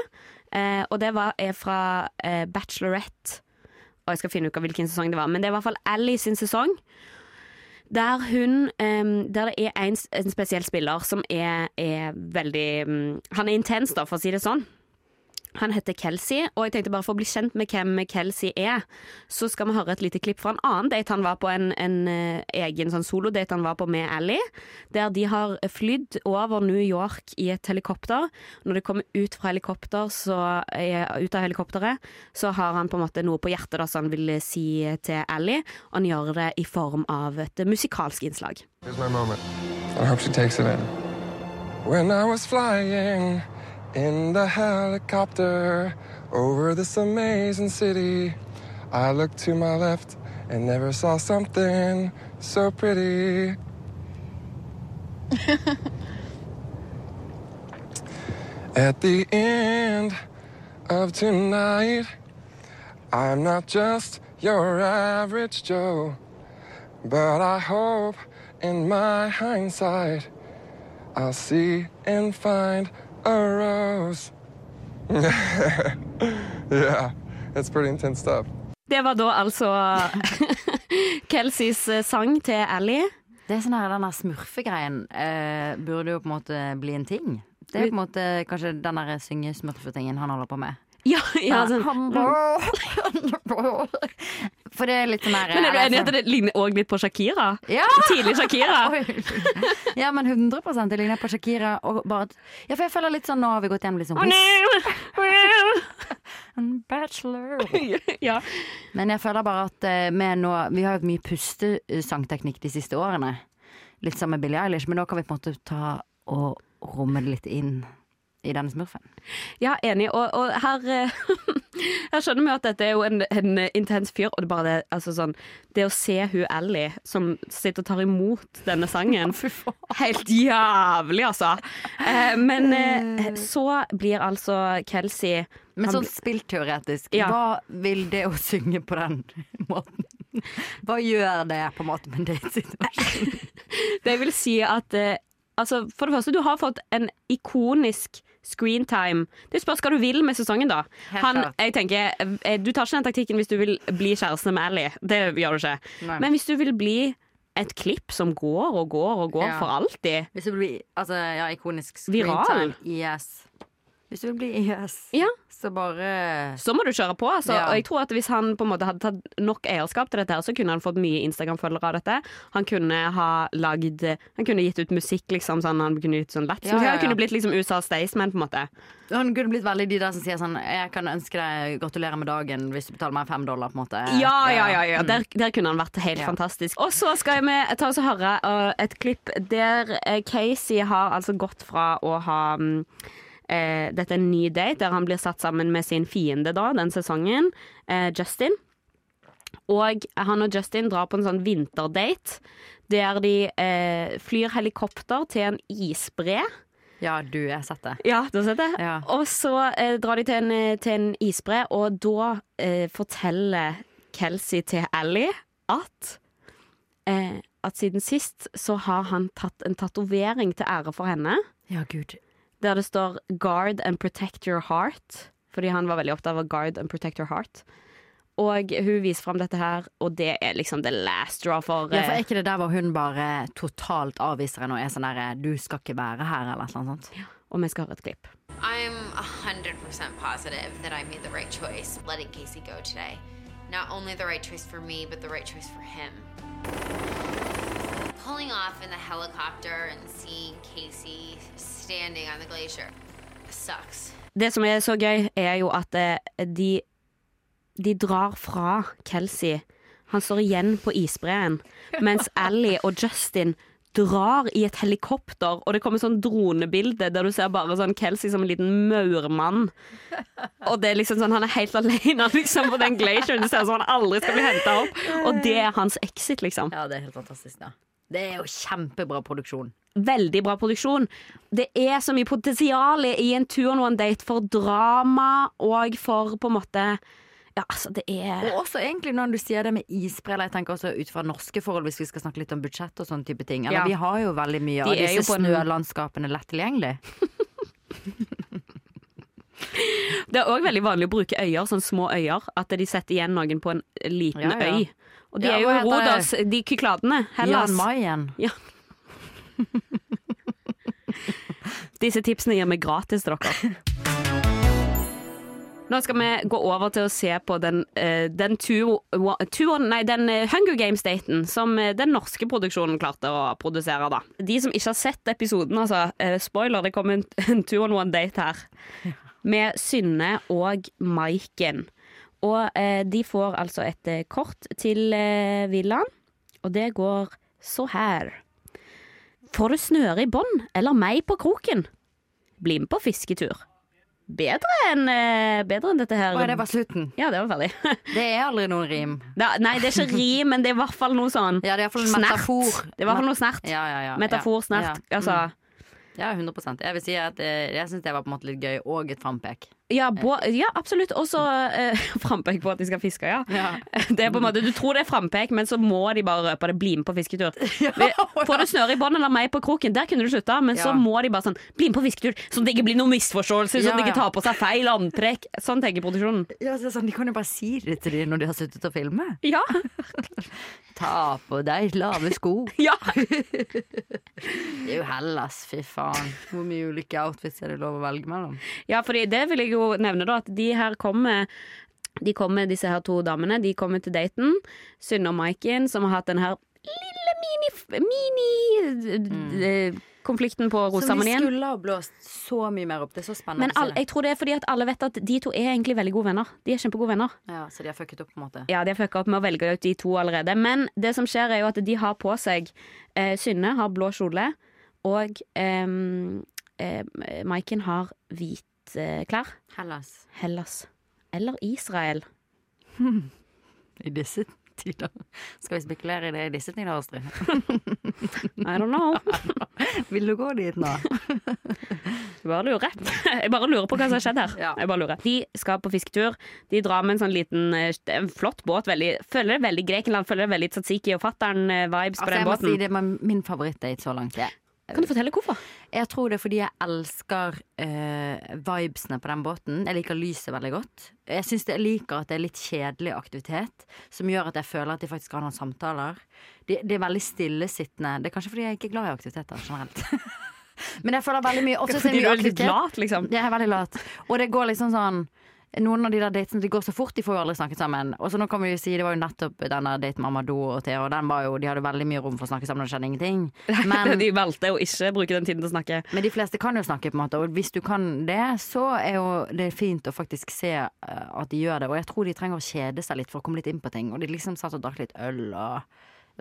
eh, og det var, er fra eh, Bachelorette. Og jeg skal finne ut hvilken sesong det var, men det er i hvert fall Ally sin sesong. Der hun Der det er en, en spesiell spiller som er, er veldig mm, Han er intens, da, for å si det sånn. Han heter Kelsey, og jeg tenkte bare for å bli kjent med hvem Kelsey er, så skal vi høre et lite klipp fra en annen date han var på, en, en eh, egen sånn solodate han var på med Ally, der de har flydd over New York i et helikopter. Når de kommer ut fra helikopter, så, eh, ut av helikopteret, så har han på en måte noe på hjertet da, som han vil si til Ally, og han gjør det i form av et musikalsk innslag. Here's my moment. I hope she takes it in. When I was flying in the helicopter over this amazing city, I looked to my left and never saw something so pretty. At the end of tonight, I'm not just your average Joe. But I hope in my hindsight I'll see and find a rose. yeah, it's pretty intense stuff. Det var da altså Kelseys eh, sang til Ally. Det er sånn her, Den smurfegreien eh, burde jo på en måte bli en ting. Det er jo på en måte kanskje den synge-smurfetingen han holder på med. Ja, ja sånn. For det er litt sånn Men er du enig i at det ligner også litt på Shakira? Ja! Tidlig Shakira. Ja, men 100 det ligner på Shakira. Bare ja, for jeg føler litt sånn Nå har vi gått hjem sånn En bachelor. ja. Men jeg føler bare at vi nå Vi har jo mye pustesangteknikk de siste årene. Litt som med Billie Eilish, men nå kan vi på en måte ta og romme det litt inn i denne smurfen. ja, enig. Og, og her, eh, her skjønner vi at dette er jo en, en intens fyr, og det bare det, altså sånn, det å se hun Ally som sitter og tar imot denne sangen Helt jævlig, altså. Eh, men eh, så blir altså Kelsey Men sånn spillteoretisk, Ja. hva vil det å synge på den måten Hva gjør det på en måte med en datesituasjon? Det vil si at eh, Altså, for det første, du har fått en ikonisk screentime. Det spørs hva du vil med sesongen, da. Han, jeg tenker, eh, Du tar ikke den taktikken hvis du vil bli kjæreste med Ally. Det gjør du ikke. Nei. Men hvis du vil bli et klipp som går og går og går Ja. for alltid Hvis du blir altså, ja, ikonisk Viral. Yes. Hvis du vil bli IS, Ja. så bare Så må du kjøre på. Altså. Ja. Og jeg tror at Hvis han på en måte hadde tatt nok eierskap til dette, her, så kunne han fått mye Instagram-følgere av dette. Han kunne ha lagd Han kunne gitt ut musikk, liksom. Sånn, han kunne gitt sånn Ja, ja, ja. Han kunne blitt liksom USA Staysman, på en måte. Han kunne blitt veldig de der som sier sånn Jeg kan ønske deg gratulerer med dagen hvis du betaler meg fem dollar, på en måte. Ja, ja, ja. ja. Mm. Der, der kunne han vært helt Ja. fantastisk. Og så skal vi ta oss og høre uh, et klipp der uh, Casey har altså gått fra å ha mm, eh, Dette er en ny date der han blir satt sammen med sin fiende da, den sesongen, eh, Justin. Og han og Justin drar på en sånn vinterdate der de eh, flyr helikopter til en isbre. Ja, du, jeg har sett det. Ja, du har sett det? Ja. Og så eh, drar de til en, eh, til en isbre, og da eh, forteller Kelsey til Ally at eh, at siden sist så har han tatt en tatovering til ære for henne, Ja, gud. Der det står 'Guard and protect your heart', fordi han var veldig opptatt av 'guard and protect your heart'. Og hun viser fram dette her, og det er liksom the last straw for, Ja, for er eh, ikke det der hvor hun bare totalt avviser henne og er sånn derre Du skal ikke være her, eller noe sånt? Ja. Og vi skal høre et klipp. I'm 100% positive that I made the right choice letting Casey go today. Not only the right choice for me, but the right choice for him. Pulling off in the helicopter and seeing Casey standing on the glacier sucks. Det som er så gøy, er jo at eh, de, de drar fra Kelsey. Han står igjen på isbreen, mens Ally og Justin drar i et helikopter, og det kommer sånn dronebilde der du ser bare sånn Kelsey som en liten maurmann. Og det er liksom sånn, han er helt alene liksom, på den glacieren. Du ser sånn han aldri skal bli henta opp. Og det er hans exit, liksom. Ja, det er helt fantastisk, da. Det er jo kjempebra produksjon. Veldig bra produksjon. Det er så mye potensial i en two on one date for drama og for på en måte Ja, altså, det er Og også egentlig når du sier det med isbreller, jeg tenker også ut fra norske forhold, hvis vi skal snakke litt om budsjett og sånne type ting. Eller Ja. vi har jo veldig mye De av disse på en- snølandskapene lett tilgjengelig. Det er òg veldig vanlig å bruke øyer, sånne små øyer. At de setter igjen noen på en liten Ja, ja. øy. Og de Ja, er jo Rodas, de Kykladene. Hellas. Jan Mayen. Disse tipsene gir vi gratis til dere. Nå skal vi gå over til å se på den, eh, den, two, two, nei, den eh, Hunger Games-daten som eh, den norske produksjonen klarte å produsere. da. De som ikke har sett episoden, altså, spoiler, det kommer en, two on one date her. Med Synne og Maiken. Og eh, de får altså et eh, kort til eh, villaen, og det går så her. Får du snøre i bånd eller meg på kroken? Bli med på fisketur. Bedre enn eh, bedre enn dette her. Å, det var slutten. Ja, det var ferdig. Det er aldri noen rim. Da, nei, det er ikke rim, men det er i hvert fall noe sånn Ja, det er iallfall en snert. metafor. Det er i hvert fall noe snert. Ja, ja, ja. Metafor, snert. Ja. Altså Mm. Ja, 100% Jeg vil si at eh, jeg syns det var på en måte litt gøy, og et frampek. Ja, ja absolutt. Også eh, frampek på at de skal fiske, ja. Det er på en måte, Du tror det er frampek, men så må de bare røpe det. Bli med på fisketur. Får du snøre i bånd eller meg på kroken? Der kunne du slutta, men så må de bare sånn Bli med på fisketur, sånn at det ikke blir noen misforståelser, sånn at de ikke tar på seg feil antrekk. Sånn tenker produksjonen. Ja, så sånn, De kan jo bare si det til dem når de har sittet og filmet. Ja. Ta på deg lave sko. ja. Det er jo Hellas, fy faen. Hvor mye ulike outfits er det lov å velge mellom? Ja, for det vil jeg jo nevne da, at de her kommer De kommer, disse her to damene, de kommer til daten. Synne og Maiken, som har hatt den her lille mini... mini eh, konflikten på Som Så vi skulle ha blåst så mye mer opp. Det er så spennende Men all, jeg tror det er fordi at alle vet at de to er egentlig veldig gode venner. De er kjempegode venner. Ja, så de har fucket opp, på en måte. Ja, de har fucka opp med å velge ut de to allerede. Men det som skjer, er jo at de har på seg eh, Synne har blå kjole, og ehm, eh, Maiken har hvit eh, klær. Hellas. Hellas. Eller Israel. I disse tider. Skal vi spekulere i det i disse tider, Astrid? I don't know. Vil du gå dit nå? Jeg bare lurer. Jeg bare lurer på hva som har skjedd her. Jeg bare lurer. De skal på fisketur. De drar med en sånn liten eh, en flott båt. Veldig, føler det veldig Grekenland. Føler det veldig Tzatziki og fatter'n-vibes på Altså, den jeg må båten. si det er min favorittdate så langt. Jeg, Kan du fortelle hvorfor? jeg tror det er fordi jeg elsker eh, vibesene på den båten. Jeg liker lyset veldig godt. Jeg syns jeg liker at det er litt kjedelig aktivitet, som gjør at jeg føler at de faktisk har noen samtaler. De, de er veldig stillesittende. Det er kanskje fordi jeg ikke er glad i aktiviteter generelt. Men jeg føler veldig mye det Fordi du er litt lat, liksom. Jeg er veldig lat. Og det går liksom sånn noen av de der datene de går så fort, de får jo aldri snakket sammen. Og så nå kan vi jo si, Det var jo nettopp den der daten med Amadou og Thea, og den var jo, de hadde veldig mye rom for å snakke sammen, og det skjedde ingenting. Men, de valgte å ikke bruke den tiden til å snakke. men de fleste kan jo snakke, på en måte, og hvis du kan det, så er jo det fint å faktisk se eh, at de gjør det. Og jeg tror de trenger å kjede seg litt for å komme litt inn på ting. Og de liksom satt og drakk litt øl og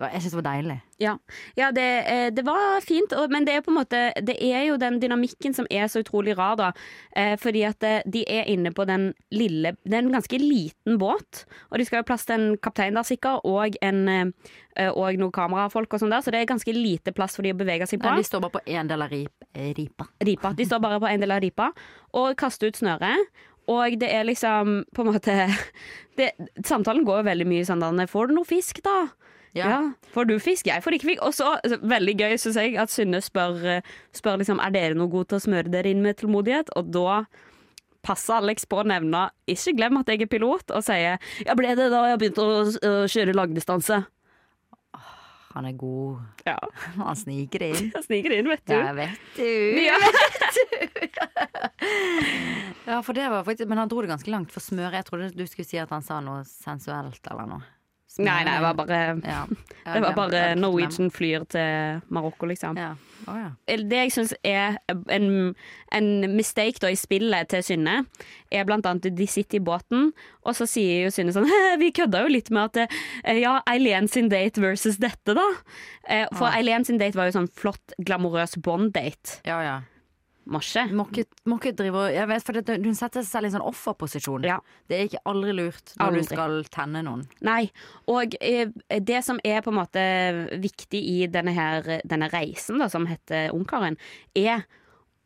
var, Jeg syns det var deilig. Ja, ja det, eh, det var fint, men det er måte Det er jo den dynamikken som er så utrolig rar, da. Eh, fordi at eh, de er inne på den lille Det er en ganske liten båt, og de skal ha plass til en kaptein der sikkert, og en og noen kamerafolk og sånn der, så det er ganske lite plass for de å bevege seg på. Nei, de står bare på én del av rip, ripa. ripa. De står bare på en del av ripa og kaster ut snøret. Og det er liksom på en måte det, Samtalen går jo veldig mye sånn der Får du noe fisk, da? Ja. Får du fisk? Jeg får ikke fisk. Og så, altså, veldig gøy, syns jeg, at Synne spør, eh, spør liksom Er dere noe gode til å smøre dere inn med tålmodighet. Og da passer Alex på å nevne Ikke glem at jeg er pilot, og sier Ja, ble det da jeg begynte å, kjøre langdistanse? Han er god. Ja. Han sniker det inn. Han sniker inn, vet du. Ja, vet du. Ja. Ja, for det var faktisk Men han dro det ganske langt. For smøre Jeg trodde du skulle si at han sa noe sensuelt eller noe. Nei, nei, det var bare ja. Det var bare Norwegian flyr til Marokko, liksom. Ja. Oh, ja. Det jeg syns er en, en mistake da i spillet til Synne, er blant annet at de sitter i båten, og så sier jo Synne sånn Vi kødda jo litt med at eh, ja, Eileen sin date versus dette, da. Eh, For Ah. Eileen sin date var jo sånn flott, glamorøs Bond-date. ja, ja. Må ikke. Må ikke, drive Jeg vet, for det, Hun setter seg selv i en sånn offerposisjon. Ja. Det er ikke aldri lurt når Aldri. du skal tenne noen. Nei. Og eh, det som er på en måte viktig i denne, her, denne reisen, da, som heter Ungkaren, er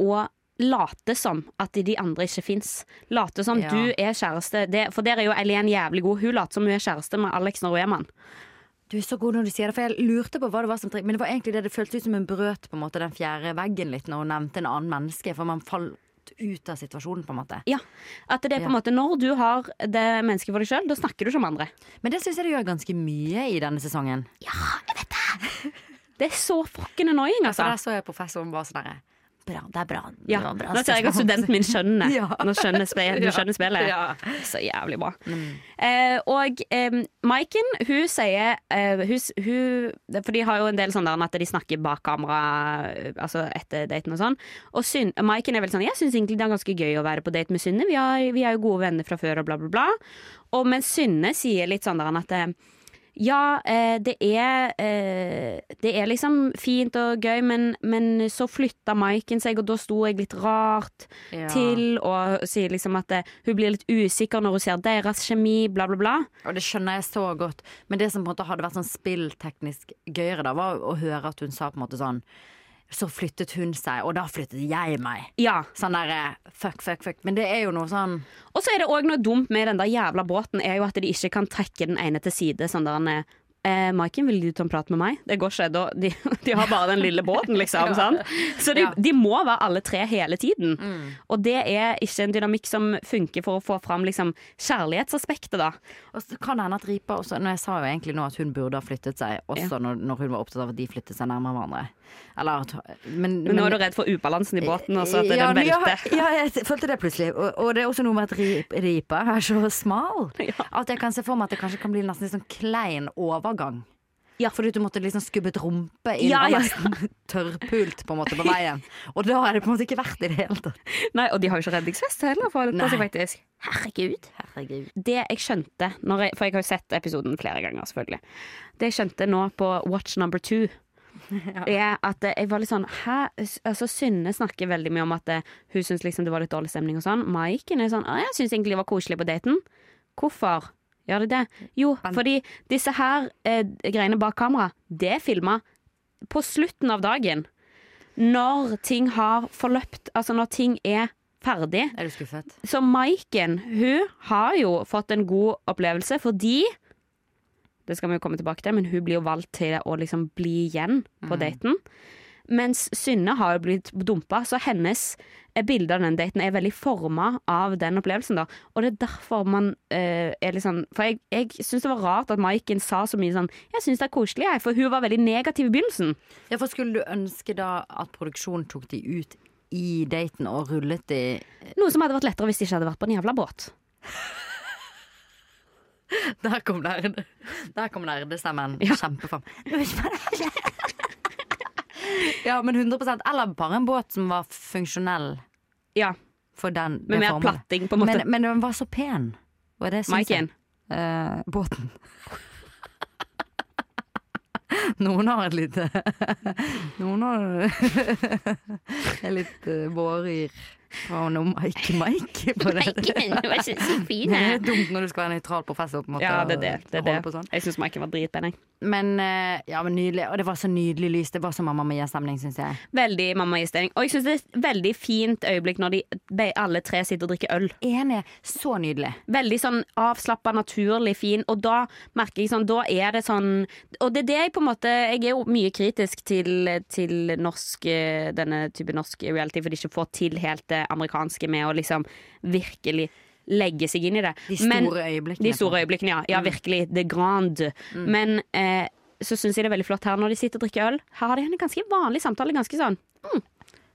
å late som at de andre ikke fins. Late som Ja. du er kjæreste. Det, for der er jo Eileen jævlig god. Hun later som hun er kjæreste med Alex når hun er mann. Du er så god når du sier det, for jeg lurte på hva det var som Men det var egentlig det det føltes ut som hun brøt på en måte den fjerde veggen litt når hun nevnte en annen menneske, for man falt ut av situasjonen, på en måte. Ja, at det er på en Ja. måte Når du har det mennesket for deg sjøl, da snakker du ikke om andre. Men det syns jeg det gjør ganske mye i denne sesongen. Ja, jeg vet Det Det er så fucking annoying, altså. altså. der så jeg professoren bare sånn derre Bra, det er bra. det Ja, var bra Nå ser jeg at studenten min skjønner. Ja. Nå skjønner, spe, Ja. skjønner spillet. Ja. Så jævlig bra. Mm. Eh, og eh, Maiken, hun sier eh, hun, hun, For de har jo en del sånn der at de snakker bak kamera eh, Altså etter daten og sånn. Og Syn, Maiken er vel sånn Jeg syns egentlig det er ganske gøy å være på date med Synne. Vi, vi er jo gode venner fra før, og bla, bla, bla. Og mens Synne sier litt sånn der at eh, ja, eh, det er eh, Det er liksom fint og gøy, men, men så flytta Maiken seg, og da sto jeg litt rart Ja. til, og sier liksom at eh, hun blir litt usikker når hun ser deres kjemi, bla, bla, bla. Og det skjønner jeg så godt. Men det som på en måte hadde vært sånn spillteknisk gøyere, da, var å høre at hun sa på en måte sånn Så flyttet hun seg, og da flyttet jeg meg. Ja. Sånn derre fuck, fuck, fuck. Men det er jo noe sånn Og så er det òg noe dumt med den der jævla båten, er jo at de ikke kan trekke den ene til side. Sånn der eh, Maiken, vil du ta en prat med meg? Det går ikke. Da, de, de har bare den lille båten, liksom. sant? Så de, Ja. de må være alle tre hele tiden. Og det er ikke en dynamikk som funker for å få fram liksom, kjærlighetsaspektet, da. Og så kan det hende at Ripa også Nå, jeg sa jo egentlig nå at hun burde ha flyttet seg, også når, når hun var opptatt av at de flyttet seg nærmere hverandre. Eller Men, Men nå er du redd for ubalansen i båten, og så at ja, den velter. Ja, ja, jeg følte det plutselig. Og, og det er også noe med at Ripa er så smal. Ja. At jeg kan se for meg at det kanskje kan bli nesten en sånn klein overgang. Ja. Fordi du måtte liksom skubbe et rumpe inn Ja, og ja. nesten tørrpult på en måte på veien. Og da er det på en måte ikke verdt i det hele tatt. Nei, og de har jo ikke redningsvest heller, for faktisk. Herregud. Herregud. Det jeg skjønte, når jeg, for jeg har jo sett episoden flere ganger, selvfølgelig. Det jeg skjønte nå på Watch number two, er at jeg var litt sånn Hæ? Altså, Synne snakker veldig mye om at eh, hun syns liksom det var litt dårlig stemning og sånn. Maiken er sånn jeg syns egentlig det var koselig på daten. Hvorfor? Gjør de det? Jo, fordi disse her eh, greiene bak kamera, det er filma på slutten av dagen. Når ting har forløpt, altså når ting er ferdig. Er du skuffet? Så Maiken, hun har jo fått en god opplevelse fordi Det skal vi jo komme tilbake til, men hun blir jo valgt til å liksom bli igjen på daten. Mens Synne har jo blitt dumpa, så hennes eh, bilde av den daten er veldig forma av den opplevelsen. da Og det er derfor man uh, er litt sånn For jeg, jeg syns det var rart at Maiken sa så mye sånn 'Jeg syns det er koselig', jeg, for hun var veldig negativ i begynnelsen. Ja, for skulle du ønske da at produksjonen tok de ut i daten og rullet de Noe som hadde vært lettere hvis de ikke hadde vært på en jævla båt. Der kom nerde. Der kom nerdestemmen Ja. kjempefram. Ja, men 100 Eller bare en båt som var funksjonell Ja, for den. Med mer formålet. platting, på en måte. Men, men den var så pen. Og det syns jeg. Maiken. Eh, båten. Noen har et lite Noen har et litt uh, våryr fra noe Mike Mike på det. Mike, du var ikke så fin. Det er dumt når du skal være nøytral professor. på en måte Ja, det er det. det, er det. sånn. Jeg syns Maiken var dritpen. jeg. Men, eh, ja, men nydelig. Og det var så nydelig lys. Det var så Mamma Mia-stemning, syns jeg. Veldig mamma-stemning. Og jeg syns det er et veldig fint øyeblikk når de be- alle tre sitter og drikker øl. Enig. Så nydelig. Veldig sånn avslappa, naturlig fin. Og da merker jeg sånn Da er det sånn Og det er det jeg på en måte Jeg er jo mye kritisk til, til norsk eh, denne type norsk reality, for de ikke får til helt det amerikanske med å liksom virkelig legge seg inn i det. De store Men- øyeblikkene. De store øyeblikkene, ja. Ja, virkelig. The Grand. Men eh, så syns jeg det er veldig flott her når de sitter og drikker øl. Her har de en ganske vanlig samtale. Ganske sånn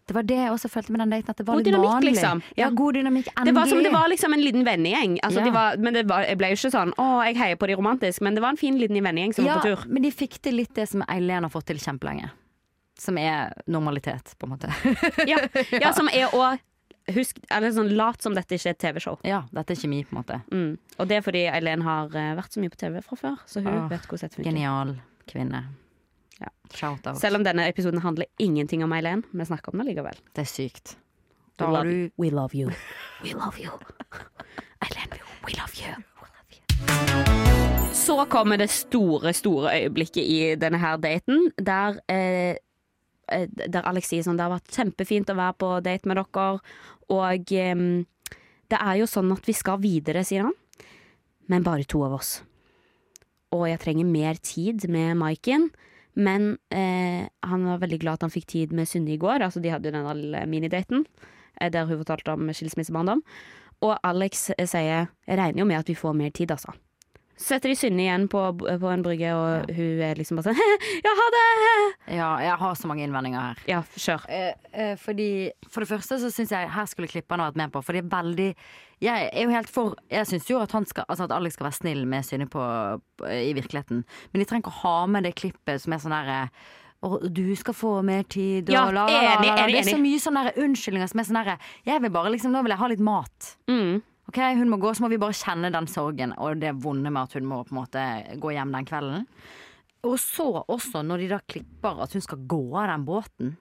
Det var det jeg også følte med den daten. At det var God litt dynamikk, vanlig. liksom. Ja, Ja. god dynamikk. Endelig. Det var som det var liksom en liten vennegjeng. Altså, Ja. de var, men det var, jeg ble jo ikke sånn 'Å, jeg heier på de romantisk', men det var en fin liten vennegjeng som ja, var på tur. men de fikk til litt det som Eileen har fått til kjempelenge. Som er normalitet, på en måte. Ja, ja som er å Husk, eller sånn, Lat som dette ikke er et TV-show. ja, dette er kjemi, på en måte. Mm. Og det er fordi Eileen har eh, vært så mye på TV fra før, så hun Åh, vet hvordan dette funker. Genial kvinne. Ja. Shout-out. Selv om denne episoden handler ingenting om Eileen, vi snakker om det likevel. Det er sykt. Da we, har du we love you. We love you. Eileen, we love you. We love you. Så kommer det store, store øyeblikket i denne her daten, der eh, der Alex sier sånn Det har vært kjempefint å være på date med dere, og um, det er jo sånn at vi skal videre, sier han. Men bare to av oss. Og jeg trenger mer tid med Maiken. Men eh, han var veldig glad at han fikk tid med Synne i går. Altså, de hadde jo den minidaten eh, der hun fortalte om skilsmissebarndom. Og Alex eh, sier 'jeg regner jo med at vi får mer tid', altså. Setter de Synne igjen på, på en brygge, og hun er liksom bare sånn 'ja, ha det'. Ja, jeg har så mange innvendinger her. Ja, kjør. Eh, eh, fordi For det første så syns jeg her skulle klipperne vært med på. For det er veldig Jeg er jo helt for Jeg syns jo at, han skal, altså at Alex skal være snill med Synne på, i virkeligheten. Men de trenger ikke å ha med det klippet som er sånn derre og du skal få mer tid og Ja, la, la, la, la, enig, enig, enig, Det er så mye sånne unnskyldninger som er sånn herre Jeg vil bare liksom Nå vil jeg ha litt mat. Mm. Ok, Hun må gå, så må vi bare kjenne den sorgen og det vonde med at hun må på en måte gå hjem den kvelden. Og så også, når de da klipper at hun skal gå av den båten.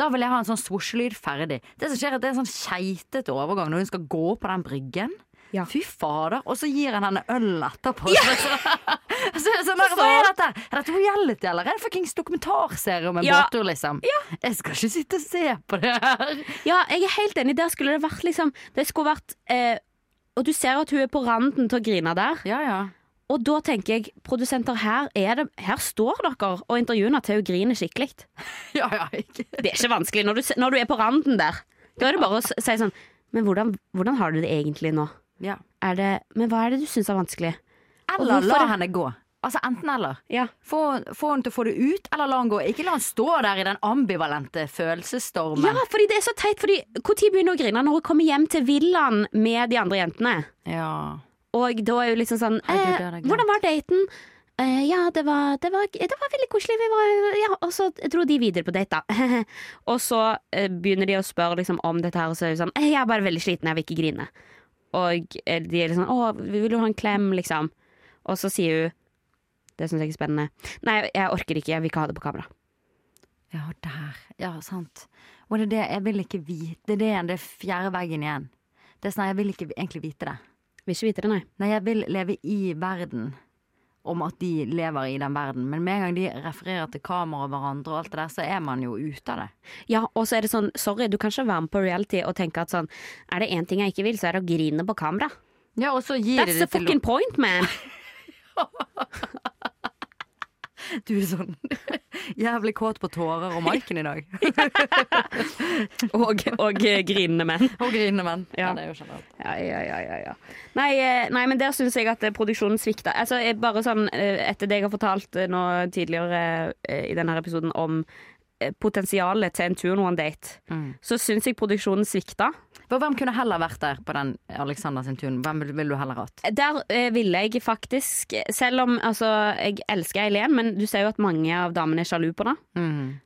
Da vil jeg ha en sånn svosjelyd ferdig. Det som skjer er at det er en sånn keitete overgang når hun skal gå på den bryggen. Ja. Fy fader. Og så gir han henne øl etterpå. så, så, så, hva er dette? Er dette reality, eller er det fuckings dokumentarserie om en Ja. båttur, liksom? Jeg skal ikke sitte og se på det her. Ja, jeg er helt enig. Der skulle det vært liksom Det skulle vært eh, Og du ser at hun er på randen til å grine der. Ja, ja. Og da tenker jeg, produsenter, her, er det, her står dere og intervjuer henne til hun griner skikkelig. ja, ja ikke. Det er ikke vanskelig når du, når du er på randen der. Da er det bare å si sånn Men hvordan, hvordan har du det egentlig nå? Ja. Er det, men hva er det du syns er vanskelig? Eller la henne gå. Altså enten eller. Ja. Få, få han til å få det ut, eller la han gå. Ikke la han stå der i den ambivalente følelsesstormen. ja, fordi det er så teit. Fordi Når begynner hun å grine? Når hun kommer hjem til villaen med de andre jentene. Ja. Og da er hun liksom sånn Herregud, eh. Hvordan var daten? Eh, ja, det var, det, var, det var veldig koselig. Vi var, ja, og så dro de videre på date, da. og så eh, begynner de å spørre liksom, om dette her, og så er hun sånn eh, Jeg er bare veldig sliten, jeg vil ikke grine. Og eh, de er liksom Å, vil du ha en klem, liksom? Og så sier hun Det syns jeg ikke er spennende. Nei, jeg orker ikke, jeg vil ikke ha det på kamera. Ja, der. Ja, sant. Og det er det jeg vil ikke vite. Det er det det er fjerde veggen igjen. Det er sånn, Jeg vil ikke egentlig vite det. Vil ikke vite det, nei. Nei, jeg vil leve i verden. Om at de lever i den verden. Men med en gang de refererer til kamera og hverandre og alt det der, så er man jo ute av det. Ja, og så er det sånn Sorry, du kan ikke være med på reality og tenke at sånn Er det én ting jeg ikke vil, så er det å grine på kamera. Ja, og så gir That's de til det til fucking point, man. Du er sånn jævlig kåt på tårer og Maiken i dag. og, og eh, grinende menn. Og grinende menn. Ja. Ja, det er jo generelt. Ja, ja, ja, ja, ja. Nei, eh, nei, men der syns jeg at eh, produksjonen svikta. Altså, bare sånn etter det jeg har fortalt nå tidligere i denne episoden om potensialet til en turn one date, Mm. så syns jeg produksjonen svikta. Hvem kunne heller vært der på den Alexander sin tun? Hvem ville vil du heller hatt? Der eh, ville jeg faktisk Selv om altså, jeg elsker Eileen, men du ser jo at mange av damene er sjalu på det.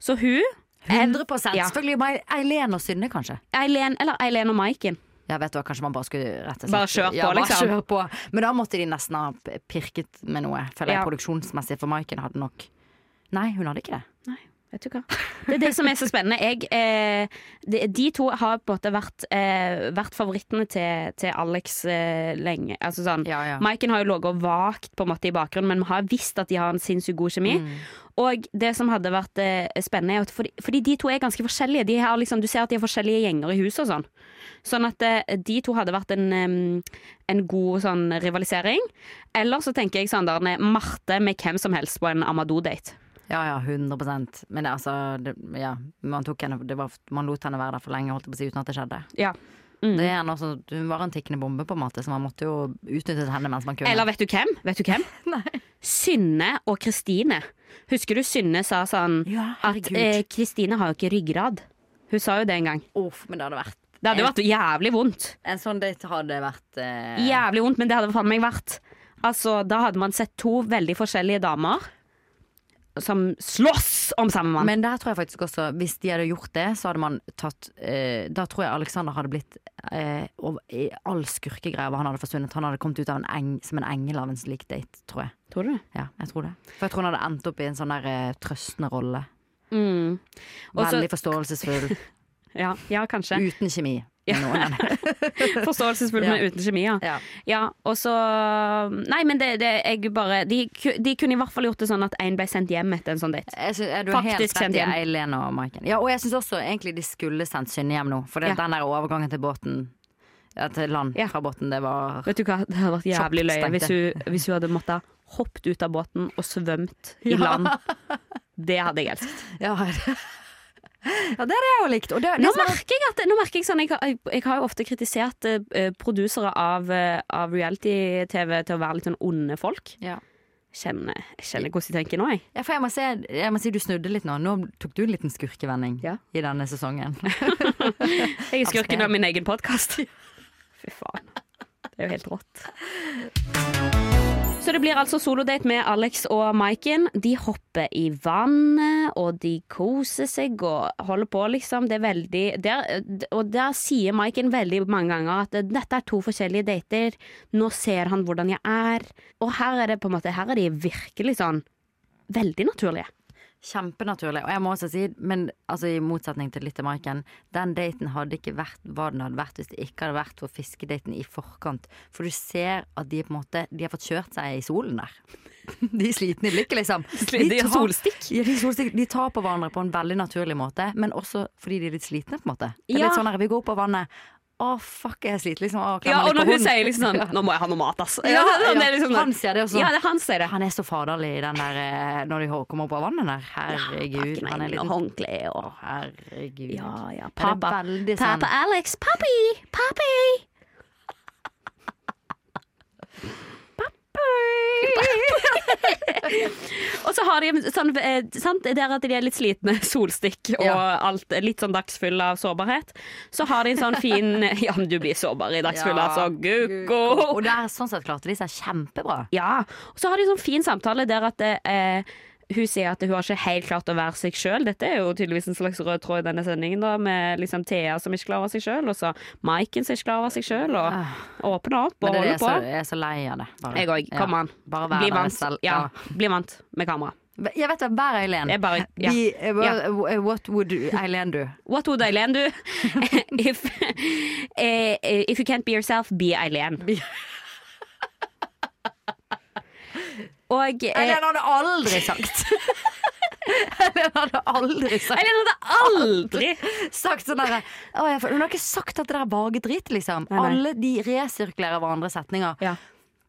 Så hun 100 Ja. Selvfølgelig Eileen og Synne, kanskje. Eileen, eller Eileen og Maiken. Ja, vet du hva, Kanskje man bare skulle rett og slett Bare kjør på, ja, bare liksom. Kjør på. Men da måtte de nesten ha pirket med noe, føler jeg, Ja. produksjonsmessig. For Maiken hadde nok Nei, hun hadde ikke det. Nei, vet du hva. Det er det som er så spennende. Jeg, eh, de, de to har på en måte vært, eh, vært favorittene til, til Alex eh, lenge. Altså sånn, Ja, ja. Maiken har jo ligget vagt på en måte i bakgrunnen, men vi har visst at de har en sinnssykt god kjemi. Mm. Og det som hadde vært eh, spennende, er at fordi, fordi de to er ganske forskjellige. De har liksom, du ser at de har forskjellige gjenger i huset og sånn. Sånn at eh, de to hadde vært en, en god sånn rivalisering. Eller så tenker jeg sånn der Marte med hvem som helst på en Amadou-date. Ja ja, 100% Men altså, det, ja, man, henne, det var, man lot henne være der for lenge holdt jeg på å si, uten at det skjedde. Ja. Mm. Det er også, Hun var en tikkende bombe, på en måte, så man måtte jo utnytte henne mens man kunne. Eller vet du hvem? Vet du hvem? Synne og Kristine. Husker du Synne sa sånn Ja, at Kristine eh, Kristine har jo ikke ryggrad. Hun sa jo det en gang. Uff, men det hadde vært Det hadde en, vært jævlig vondt. En sånn date hadde vært eh, Jævlig vondt, men det hadde faen meg vært Altså, Da hadde man sett to veldig forskjellige damer som slåss om samme mann. Men der tror jeg faktisk også, hvis de hadde gjort det, så hadde man tatt eh, Da tror jeg Alexander hadde blitt eh, over, i all skurkegreia hvor han hadde forsvunnet. Han hadde kommet ut av en eng, som en engel av en slik date, tror jeg. Tror du det? Ja, jeg tror det. For jeg tror han hadde endt opp i en sånn der eh, trøstende rolle. Mm. Veldig forståelsesfull. Ja, ja kanskje. Uten kjemi. Ja. Forståelsesfull, men uten kjemi, ja. Ja. Ja, og så Nei, men det, det jeg bare de, de kunne i hvert fall gjort det sånn at én ble sendt hjem etter en sånn date. Synes, er du Faktisk helt sendt hjem. Eileen og Maiken. Ja, og jeg syns også egentlig de skulle sendt Synne hjem nå. For det, Ja. den der overgangen til båten ja, Til land fra båten, det var Vet du hva, det hadde vært jævlig løye hvis hvis hun hadde måttet hoppet ut av båten og svømt i land. Det hadde jeg elsket. Ja, ja det hadde jeg jo likt. Det, det Nå er- merker jeg at nå merker jeg, sånn, jeg, har- jeg, jeg har jo ofte kritisert uh, produsere av, uh, av reality-TV til å være litt sånn onde folk. Ja. Kjenner, jeg kjenner hvordan de tenker nå, jeg. Ja, for jeg må, se, jeg må si du snudde litt nå. Nå tok du en liten skurkevending Ja. i denne sesongen. Jeg er skurken av min egen podkast. Fy faen. Det er jo helt rått. Så det blir altså solodate med Alex og Maiken. De hopper i vannet, og de koser seg og holder på, liksom. Det er veldig der, Og der sier Maiken veldig mange ganger at dette er to forskjellige dater. Nå ser han hvordan jeg er. Og her er det på en måte Her er de virkelig sånn veldig naturlige. Kjempenaturlig. Og jeg må også si, men altså, i motsetning til litt til Maiken, den daten hadde ikke vært hva den hadde vært hvis det ikke hadde vært for fiskedaten i forkant. For du ser at de på en måte De har fått kjørt seg i solen der. De er slitne i blikket, liksom. De har solstikk. Ja, de, solstikk. de tar på hverandre på en veldig naturlig måte, men også fordi de er litt slitne, på en måte. Det er litt sånn her, vi går opp på vannet. Å, fuck, jeg sliter', liksom. Å, Ja, og når hun sier liksom sånn Nå må jeg ha noe mat, ass. Ja, ja, ja. liksom Han sier det også. Ja, det er han sier det. Han er så faderlig i den der eh, når de kommer opp av vannet der. Herregud. Ja, han er liten håndkle og herregud. Ja, ja. Pappa. veldig sånn- Pappa Alex. Pappi! Papi! og så har de sånn, eh, sant, det er at de er litt slitne, solstikk og alt, litt sånn dagsfull av sårbarhet. Så har de en sånn fin Ja, men du blir sårbar i dagsfull, Ja, altså. Gukko! Og der, sånn sett klarte de seg kjempebra. Ja, og så har de sånn fin samtale der at det, eh, hun sier at hun har ikke helt klart å være seg sjøl. Dette er jo tydeligvis en slags rød tråd i denne sendingen, da, med liksom Thea som ikke klarer seg sjøl, og så Maiken som ikke klarer seg sjøl, og åpner opp og Ah. Det er holder på. så, jeg er så lei av det. Bare. Jeg òg. Kom Ja. an. Bare vær deg vant. selv. Ja, bli vant med kamera. Jeg vet det, vær Eileen. Bare ja. Be- eh, Ja. what, what would Eileen do? What would Eileen do? if, eh, eh, if you can't be yourself, be Eileen. Og eh, Eileen hadde aldri sagt Eileen hadde aldri sagt Eileen hadde aldri sagt sånn derre Hun har ikke sagt at det er vage dritt, liksom. Nei, nei. Alle de resirkulerer hverandre setninger Ja.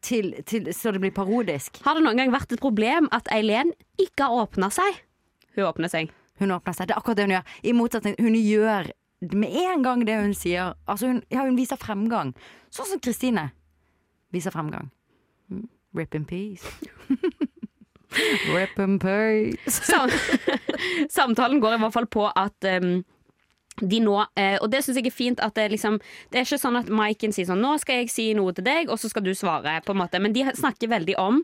til, til, så det blir parodisk. Har det noen gang vært et problem at Eileen ikke har åpna seg? Hun åpner seg. Hun åpner seg. Det er akkurat det hun gjør. I motsetning, hun gjør med en gang det hun sier. Altså hun, ja, hun viser fremgang. Sånn som Kristine viser fremgang. Rip in peace. Rip in peace. Sam Samtalen går i hvert fall på at um, de nå, eh, og det syns jeg er fint at det liksom Det er ikke sånn at Maiken sier sånn 'Nå skal jeg si noe til deg, og så skal du svare', på en måte. Men de snakker veldig om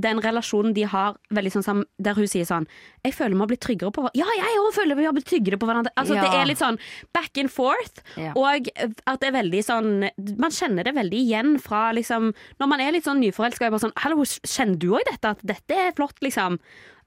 den relasjonen de har, sånn der hun sier sånn 'Jeg føler vi har blitt tryggere på hverandre'. Ja, jeg òg føler vi har blitt tryggere på hverandre. Altså, Ja. Det er litt sånn back and forth, Ja. og at det er veldig sånn Man kjenner det veldig igjen fra liksom Når man er litt sånn nyforelska, er bare sånn 'Hallo, kjenner du òg dette? At dette er flott', liksom.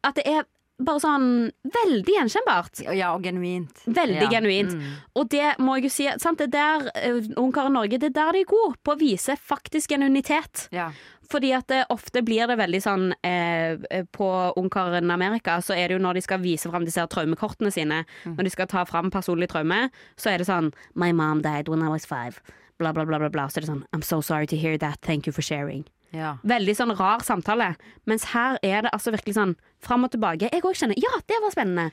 At det er bare sånn veldig gjenkjennbart. Ja, og genuint. Veldig Ja. genuint. Mm. Og det må jeg jo si sant? Det er der uh, Ungkaren Norge Det er der de er gode, på å vise faktisk genuinitet. Ja. Fordi at det, ofte blir det veldig sånn eh, På Ungkaren Amerika så er det jo når de skal vise fram disse traumekortene sine, Mm. når de skal ta fram personlig traume, så er det sånn My mom died when I was five. Bla, bla, bla, bla, bla. Så er det sånn I'm so sorry to hear that. Thank you for sharing. Ja. Veldig sånn rar samtale. Mens her er det altså virkelig sånn fram og tilbake. Jeg òg kjenner Ja, det var spennende.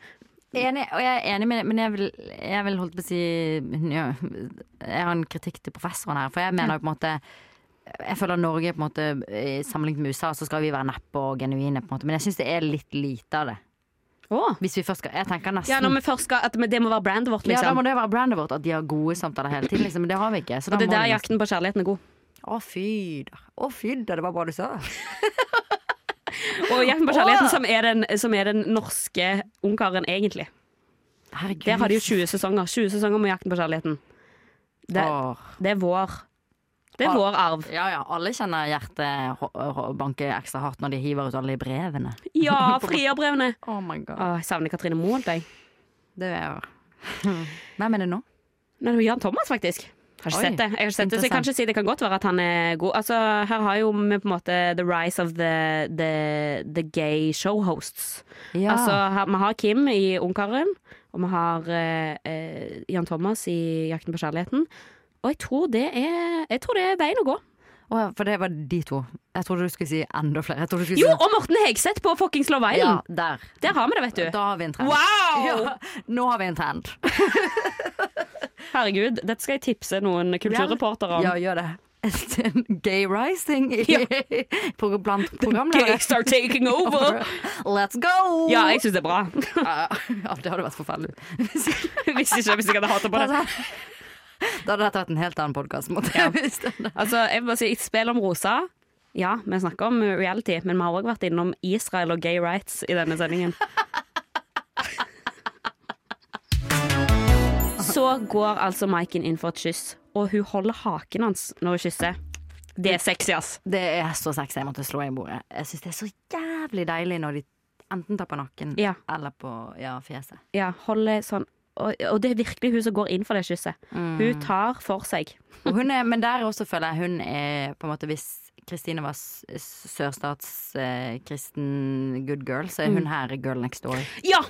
Enig, og jeg er enig med men jeg vil, jeg vil holdt på å si ja, Jeg har en kritikk til professoren her, for jeg mener jo på en måte jeg føler Norge på en måte eh, Sammenlignet med USA så skal vi være neppe og genuine, på en måte. men jeg syns det er litt lite av det. Oh. Hvis vi først skal Jeg tenker nesten Ja, når vi først skal At det må være brandet vårt, Ja, da liksom. må det være brandet vårt at de har gode samtaler hele tiden, liksom. Men det har vi ikke. Og det er der jakten på kjærligheten er god. Å, fy da. Å, fy da. Det var bra du sa. Og Jakten på kjærligheten, som er den, som er den norske ungkaren, egentlig. Herregud. Der har de jo 20 sesonger. 20 sesonger med Jakten på kjærligheten. Det, det er vår Det er vår arv. Ja ja, alle kjenner hjertet banke ekstra hardt når de hiver ut alle de brevene. Ja, frierbrevene! Oh my god. Å, jeg savner Katrine Moholt, jeg. Det er Hvem er det nå? Nei, det var Jan Thomas, faktisk. Har ikke Oi, sett det. Jeg har ikke sett det, så jeg kan ikke si det kan godt være at han er god. Altså, her har jo vi på en måte the rise of the, the, the gay showhosts. Ja. Altså, her, vi har Kim i Ungkaren, og vi har eh, eh, Jan Thomas i Jakten på kjærligheten. Og jeg tror det er, jeg tror det er veien å gå. Oh, for det var de to. Jeg trodde du skulle si enda flere. Skulle Jo, og Morten Hegseth på fuckings Love ja, der. Der har vi det, vet du. Da har vi en trend. Wow! Ja, nå har vi en trend. Herregud, dette skal jeg tipse noen kulturreportere om. Ja, gjør det. En gay rising Ja. blant programledere. Gays are taking over! Let's go! Ja, jeg syns det er bra. Ja, det hadde vært forferdelig. Hvis ikke hvis jeg hadde hata på det. Altså, Da hadde dette vært en helt annen podkast. Ja. Altså, jeg vil bare si, et spill om rosa Ja, vi snakker om reality, men vi har òg vært innom Israel og gay rights i denne sendingen. Så går altså Maiken inn for et kyss, og hun holder haken hans når hun kysser. Det er sexy, ass. Det er så sexy. Jeg måtte slå i bordet. Jeg syns det er så jævlig deilig når de enten tar på nakken Ja. eller på ja, fjeset. Ja, holder sånn og, og det er virkelig hun som går inn for det kysset. Hun tar for seg. Er, men der også føler jeg hun er på en måte Hvis Kristine var sørstatskristen eh, good girl, så er hun her girl next door. Ja!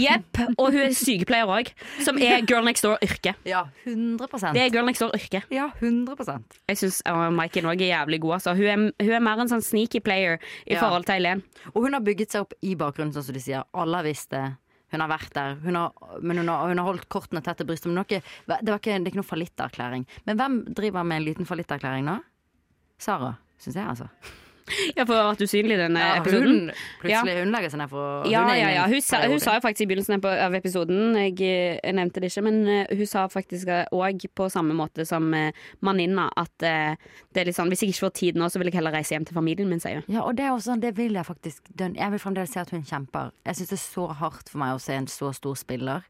Jepp. Og hun er sykepleier òg, som er girl next door-yrke. Ja, 100% Det er girl next door-yrke. Ja, 100% Jeg syns Maiken òg er jævlig god. Altså. Hun, er, hun er mer en sånn sneaky player i Ja. forhold til Eileen. Og hun har bygget seg opp i bakgrunnen, sånn som de sier. Alle har visst det. Hun har vært der. Hun har, men hun har, hun har holdt kortene tett til brystet. Men det, var ikke, det, var ikke, det er ikke noen fallitterklæring. Men hvem driver med en liten fallitterklæring nå? Sara, syns jeg, altså. Ja, for å ha vært usynlig i denne Ja, episoden. hun, plutselig, hun legger seg ned for Ja, ja, ja. Hun sa, hun sa jo faktisk i begynnelsen av episoden Jeg, eh, nevnte det ikke, men eh, hun sa faktisk òg på samme måte som eh, Maninna at eh, det er litt sånn Hvis jeg ikke får tid nå, så vil jeg heller reise hjem til familien min, sier hun. Ja, og det er også sånn, det vil jeg faktisk Jeg vil fremdeles se at hun kjemper. Jeg syns det er så hardt for meg å se en så stor spiller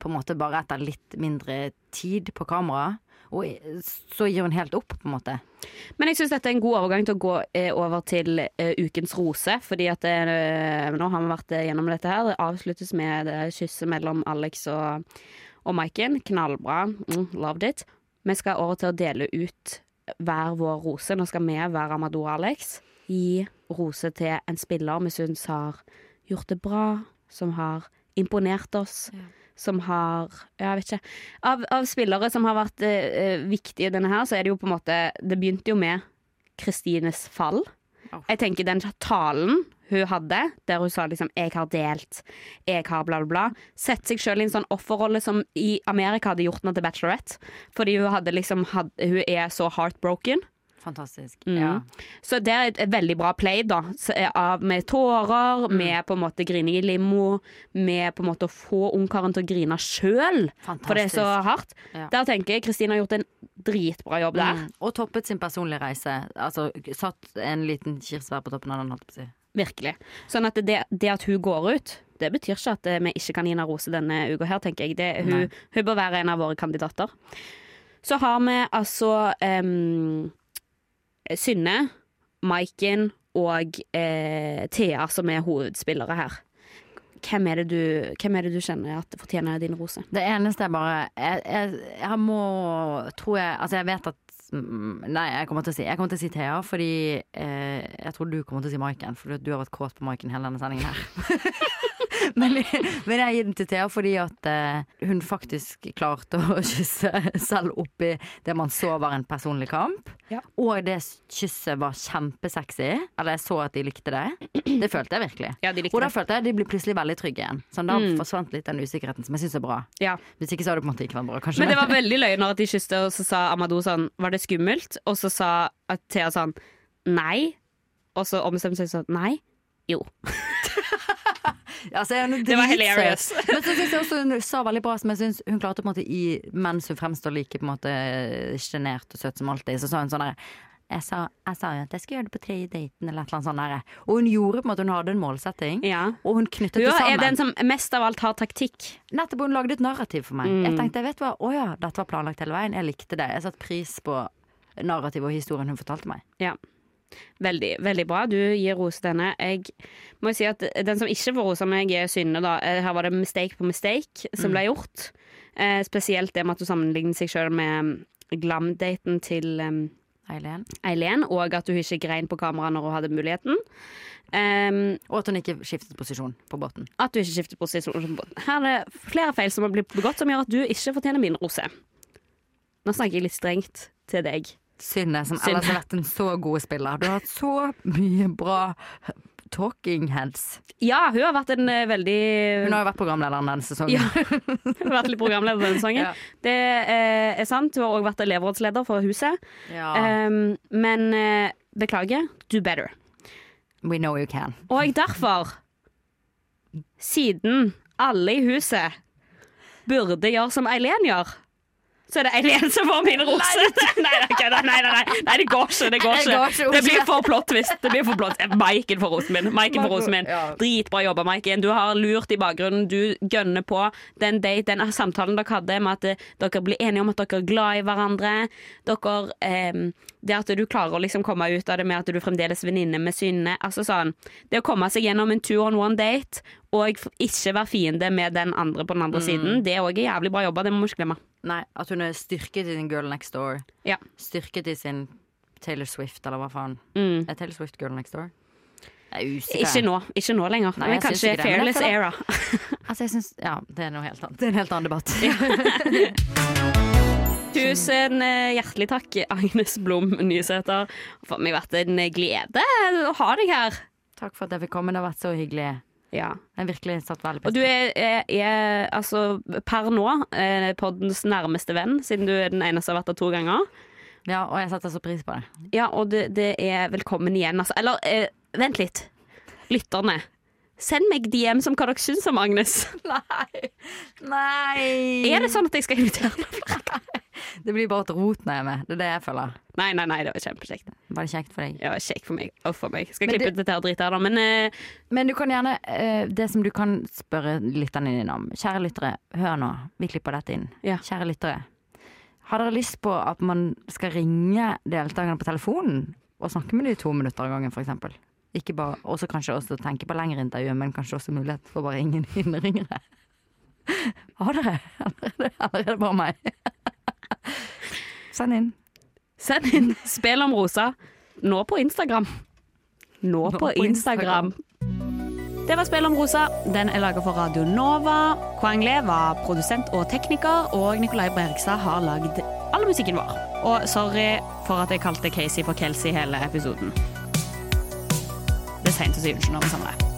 på en måte bare etter litt mindre tid på kamera. Og så gir hun helt opp, på en måte. Men jeg syns dette er en god overgang til å gå eh, over til uh, ukens rose. Fordi at uh, nå har vi vært gjennom dette her. Det avsluttes med uh, kysset mellom Alex og, og Maiken. Knallbra. Mm, loved it. Vi skal over til å dele ut hver vår rose. Nå skal vi være Amador og Alex. Gi rose til en spiller vi syns har gjort det bra, som har imponert oss. Som har Jeg vet ikke. Av, av spillere som har vært eh, viktige i denne her, så er det jo på en måte Det begynte jo med Kristines fall. Jeg tenker den talen hun hadde, der hun sa liksom 'jeg har delt', 'jeg har bla, bla, bla', Sette seg selv i en sånn offerrolle som i Amerika hadde gjort henne til Bachelorette. Fordi hun, liksom, had, hun er så heartbroken. Fantastisk. Mm. Ja. Så det er et, veldig bra play, da. Av, med tårer, Mm. med på en måte grining i limo, med på en måte å få ungkaren til å grine sjøl, for det er så hardt. Ja. Der tenker jeg Kristine har gjort en dritbra jobb der. Mm. Og toppet sin personlige reise. Altså satt en liten kirsebær på toppen av den, holdt jeg på å si. Virkelig. Sånn at det, det at hun går ut, det betyr ikke at eh, vi ikke kan gi henne rose denne uka her, tenker jeg. Det, hun, hun bør være en av våre kandidater. Så har vi altså em, Synne, Maiken og eh, Thea som er hovedspillere her. Hvem er, det du, hvem er det du kjenner at fortjener din rose? Det eneste er bare Jeg, jeg, jeg må Tror jeg Altså, jeg vet at mm, Nei, jeg kommer til å si til å si Thea, fordi eh, jeg tror du kommer til å si Maiken, for du har vært kåt på Maiken hele denne sendingen her. men, men jeg gir den til Thea fordi at eh, hun faktisk klarte å kysse selv oppi det man så var en personlig kamp. Ja. Og det kysset var kjempesexy. Eller jeg så at de likte det. Det følte jeg virkelig. Ja, de likte Og da følte jeg at de ble plutselig veldig trygge igjen. Sånn, da Mm. forsvant litt den usikkerheten som jeg syns er bra. Ja. Hvis ikke så hadde det på en måte ikke vært bra. Kanskje Men det var veldig løye når de kysste, og så sa Amadou sånn Var det skummelt? Og så sa Thea sånn Nei. Og så ombestemte seg sånn Nei. Jo. Ja, så er Det var hilarious. Men så syns jeg også hun sa veldig bra, som jeg syns hun klarte på en måte i Mens hun fremstår like på en måte sjenert og søt som alltid, så sa hun sånn der jeg sa, jeg sa jo at jeg skulle gjøre det på tredje daten, eller et eller annet sånt. Der. Og hun gjorde på en måte, hun hadde en målsetting, Ja. og hun knyttet Hun det er den som mest av alt har taktikk. Nettopp hun lagde et narrativ for meg. Mm. Jeg tenkte, vet du hva, å ja, dette var planlagt hele veien. Jeg likte det. Jeg satte pris på narrativet og historien hun fortalte meg. Ja. Veldig, veldig bra. Du gir ros til henne. Jeg må jo si at den som ikke får rosa meg, er Synne. da. Eh, Her var det mistake på mistake som ble gjort. Eh, spesielt det med at hun sammenligner seg sjøl med glam-daten til Eileen. Eileen, og at hun ikke grein på kamera når hun hadde muligheten. Um, Og at hun ikke skiftet posisjon på båten. at hun ikke skiftet posisjon. på båten. Her er det flere feil som har blitt begått, som gjør at du ikke fortjener min rose. Nå snakker jeg litt strengt til deg. Synne, som ellers har vært en så god spiller. Du har hatt så mye bra talking heads. Ja, hun har vært en eh, veldig Hun har jo vært programlederen denne sesongen. Ja. Hun har vært litt programleder denne sesongen. Ja. Det eh, er sant. Hun har òg vært elevrådsleder for huset. Ja. Um, men eh, beklager, do better. We know you can. Og derfor, siden alle i huset burde gjøre som Eileen gjør, så er det Eileen som får min rose. Nei, nei, nei, nei, nei, det går ikke. Det går ikke. Det blir for plott hvis Det blir for plott. Maiken får rosen min. Maiken får rosen min. Dritbra jobba, Maiken. Du har lurt i bakgrunnen. Du gønner på den date, den samtalen dere hadde med at eh, dere blir enige om at dere er glad i hverandre. Dere eh, Det at du klarer å liksom komme ut av det med at du fremdeles er venninne med Synne. Altså sånn Det å komme seg gjennom en two on one date og ikke være fiende med den andre på den andre siden, det er òg jævlig bra jobba. Det må vi ikke glemme. Nei, at hun er styrket i sin girl next door. Ja. Styrket i sin Taylor Swift, eller hva faen. Mm. Er Taylor Swift girl next door? Jeg er usikker. Ikke nå, ikke nå lenger. Nei, men kanskje det, men Fairless Era. Altså, jeg syns Ja, det er noe helt annet. Det er en helt annen debatt. Tusen eh, hjertelig takk, Agnes Blom Nysæter. For meg har vært en glede å ha deg her. Takk for at jeg fikk komme. Det har vært så hyggelig. Ja. Jeg har virkelig satt veldig pris du på det. er, er, er altså per nå eh, poddens nærmeste venn, siden du er den eneste som har vært der to ganger. Ja, og jeg setter så pris på det. Ja, og det, det er velkommen igjen, altså. Eller eh, vent litt. Lytterne. Send meg DM som hva dere syns om Agnes. Nei! Nei! Er det sånn at jeg skal invitere henne? Det blir bare et rot når jeg er med. Det er det jeg føler. Nei, nei, nei, det var kjempekjekt. Var det kjekt for deg? Ja, kjekt for meg. Og for meg. Skal Men klippe det- ut dette dritet her, da. Men uh, Men du kan gjerne uh, Det som du kan spørre lytterne dine om. Kjære lyttere, hør nå. Vi klipper dette inn. Ja. Kjære lyttere. Har dere lyst på at man skal ringe deltakerne på telefonen og snakke med dem i to minutter av gangen, f.eks.? Ikke bare, også kanskje også tenke på lengre intervjuer, men kanskje også mulighet for bare ringe inn ringere. Har dere? Eller er det- det bare meg? Send inn. send inn spill om rosa nå på Instagram. Nå, på, på Instagram. Det var Spill om rosa. Den er laga for Radio Nova. Kwang Le var produsent og tekniker, og Nikolai Bergstad har lagd all musikken vår. Og sorry for at jeg kalte Casey for Kelsey hele episoden. Seint å si unnskyld når vi samler.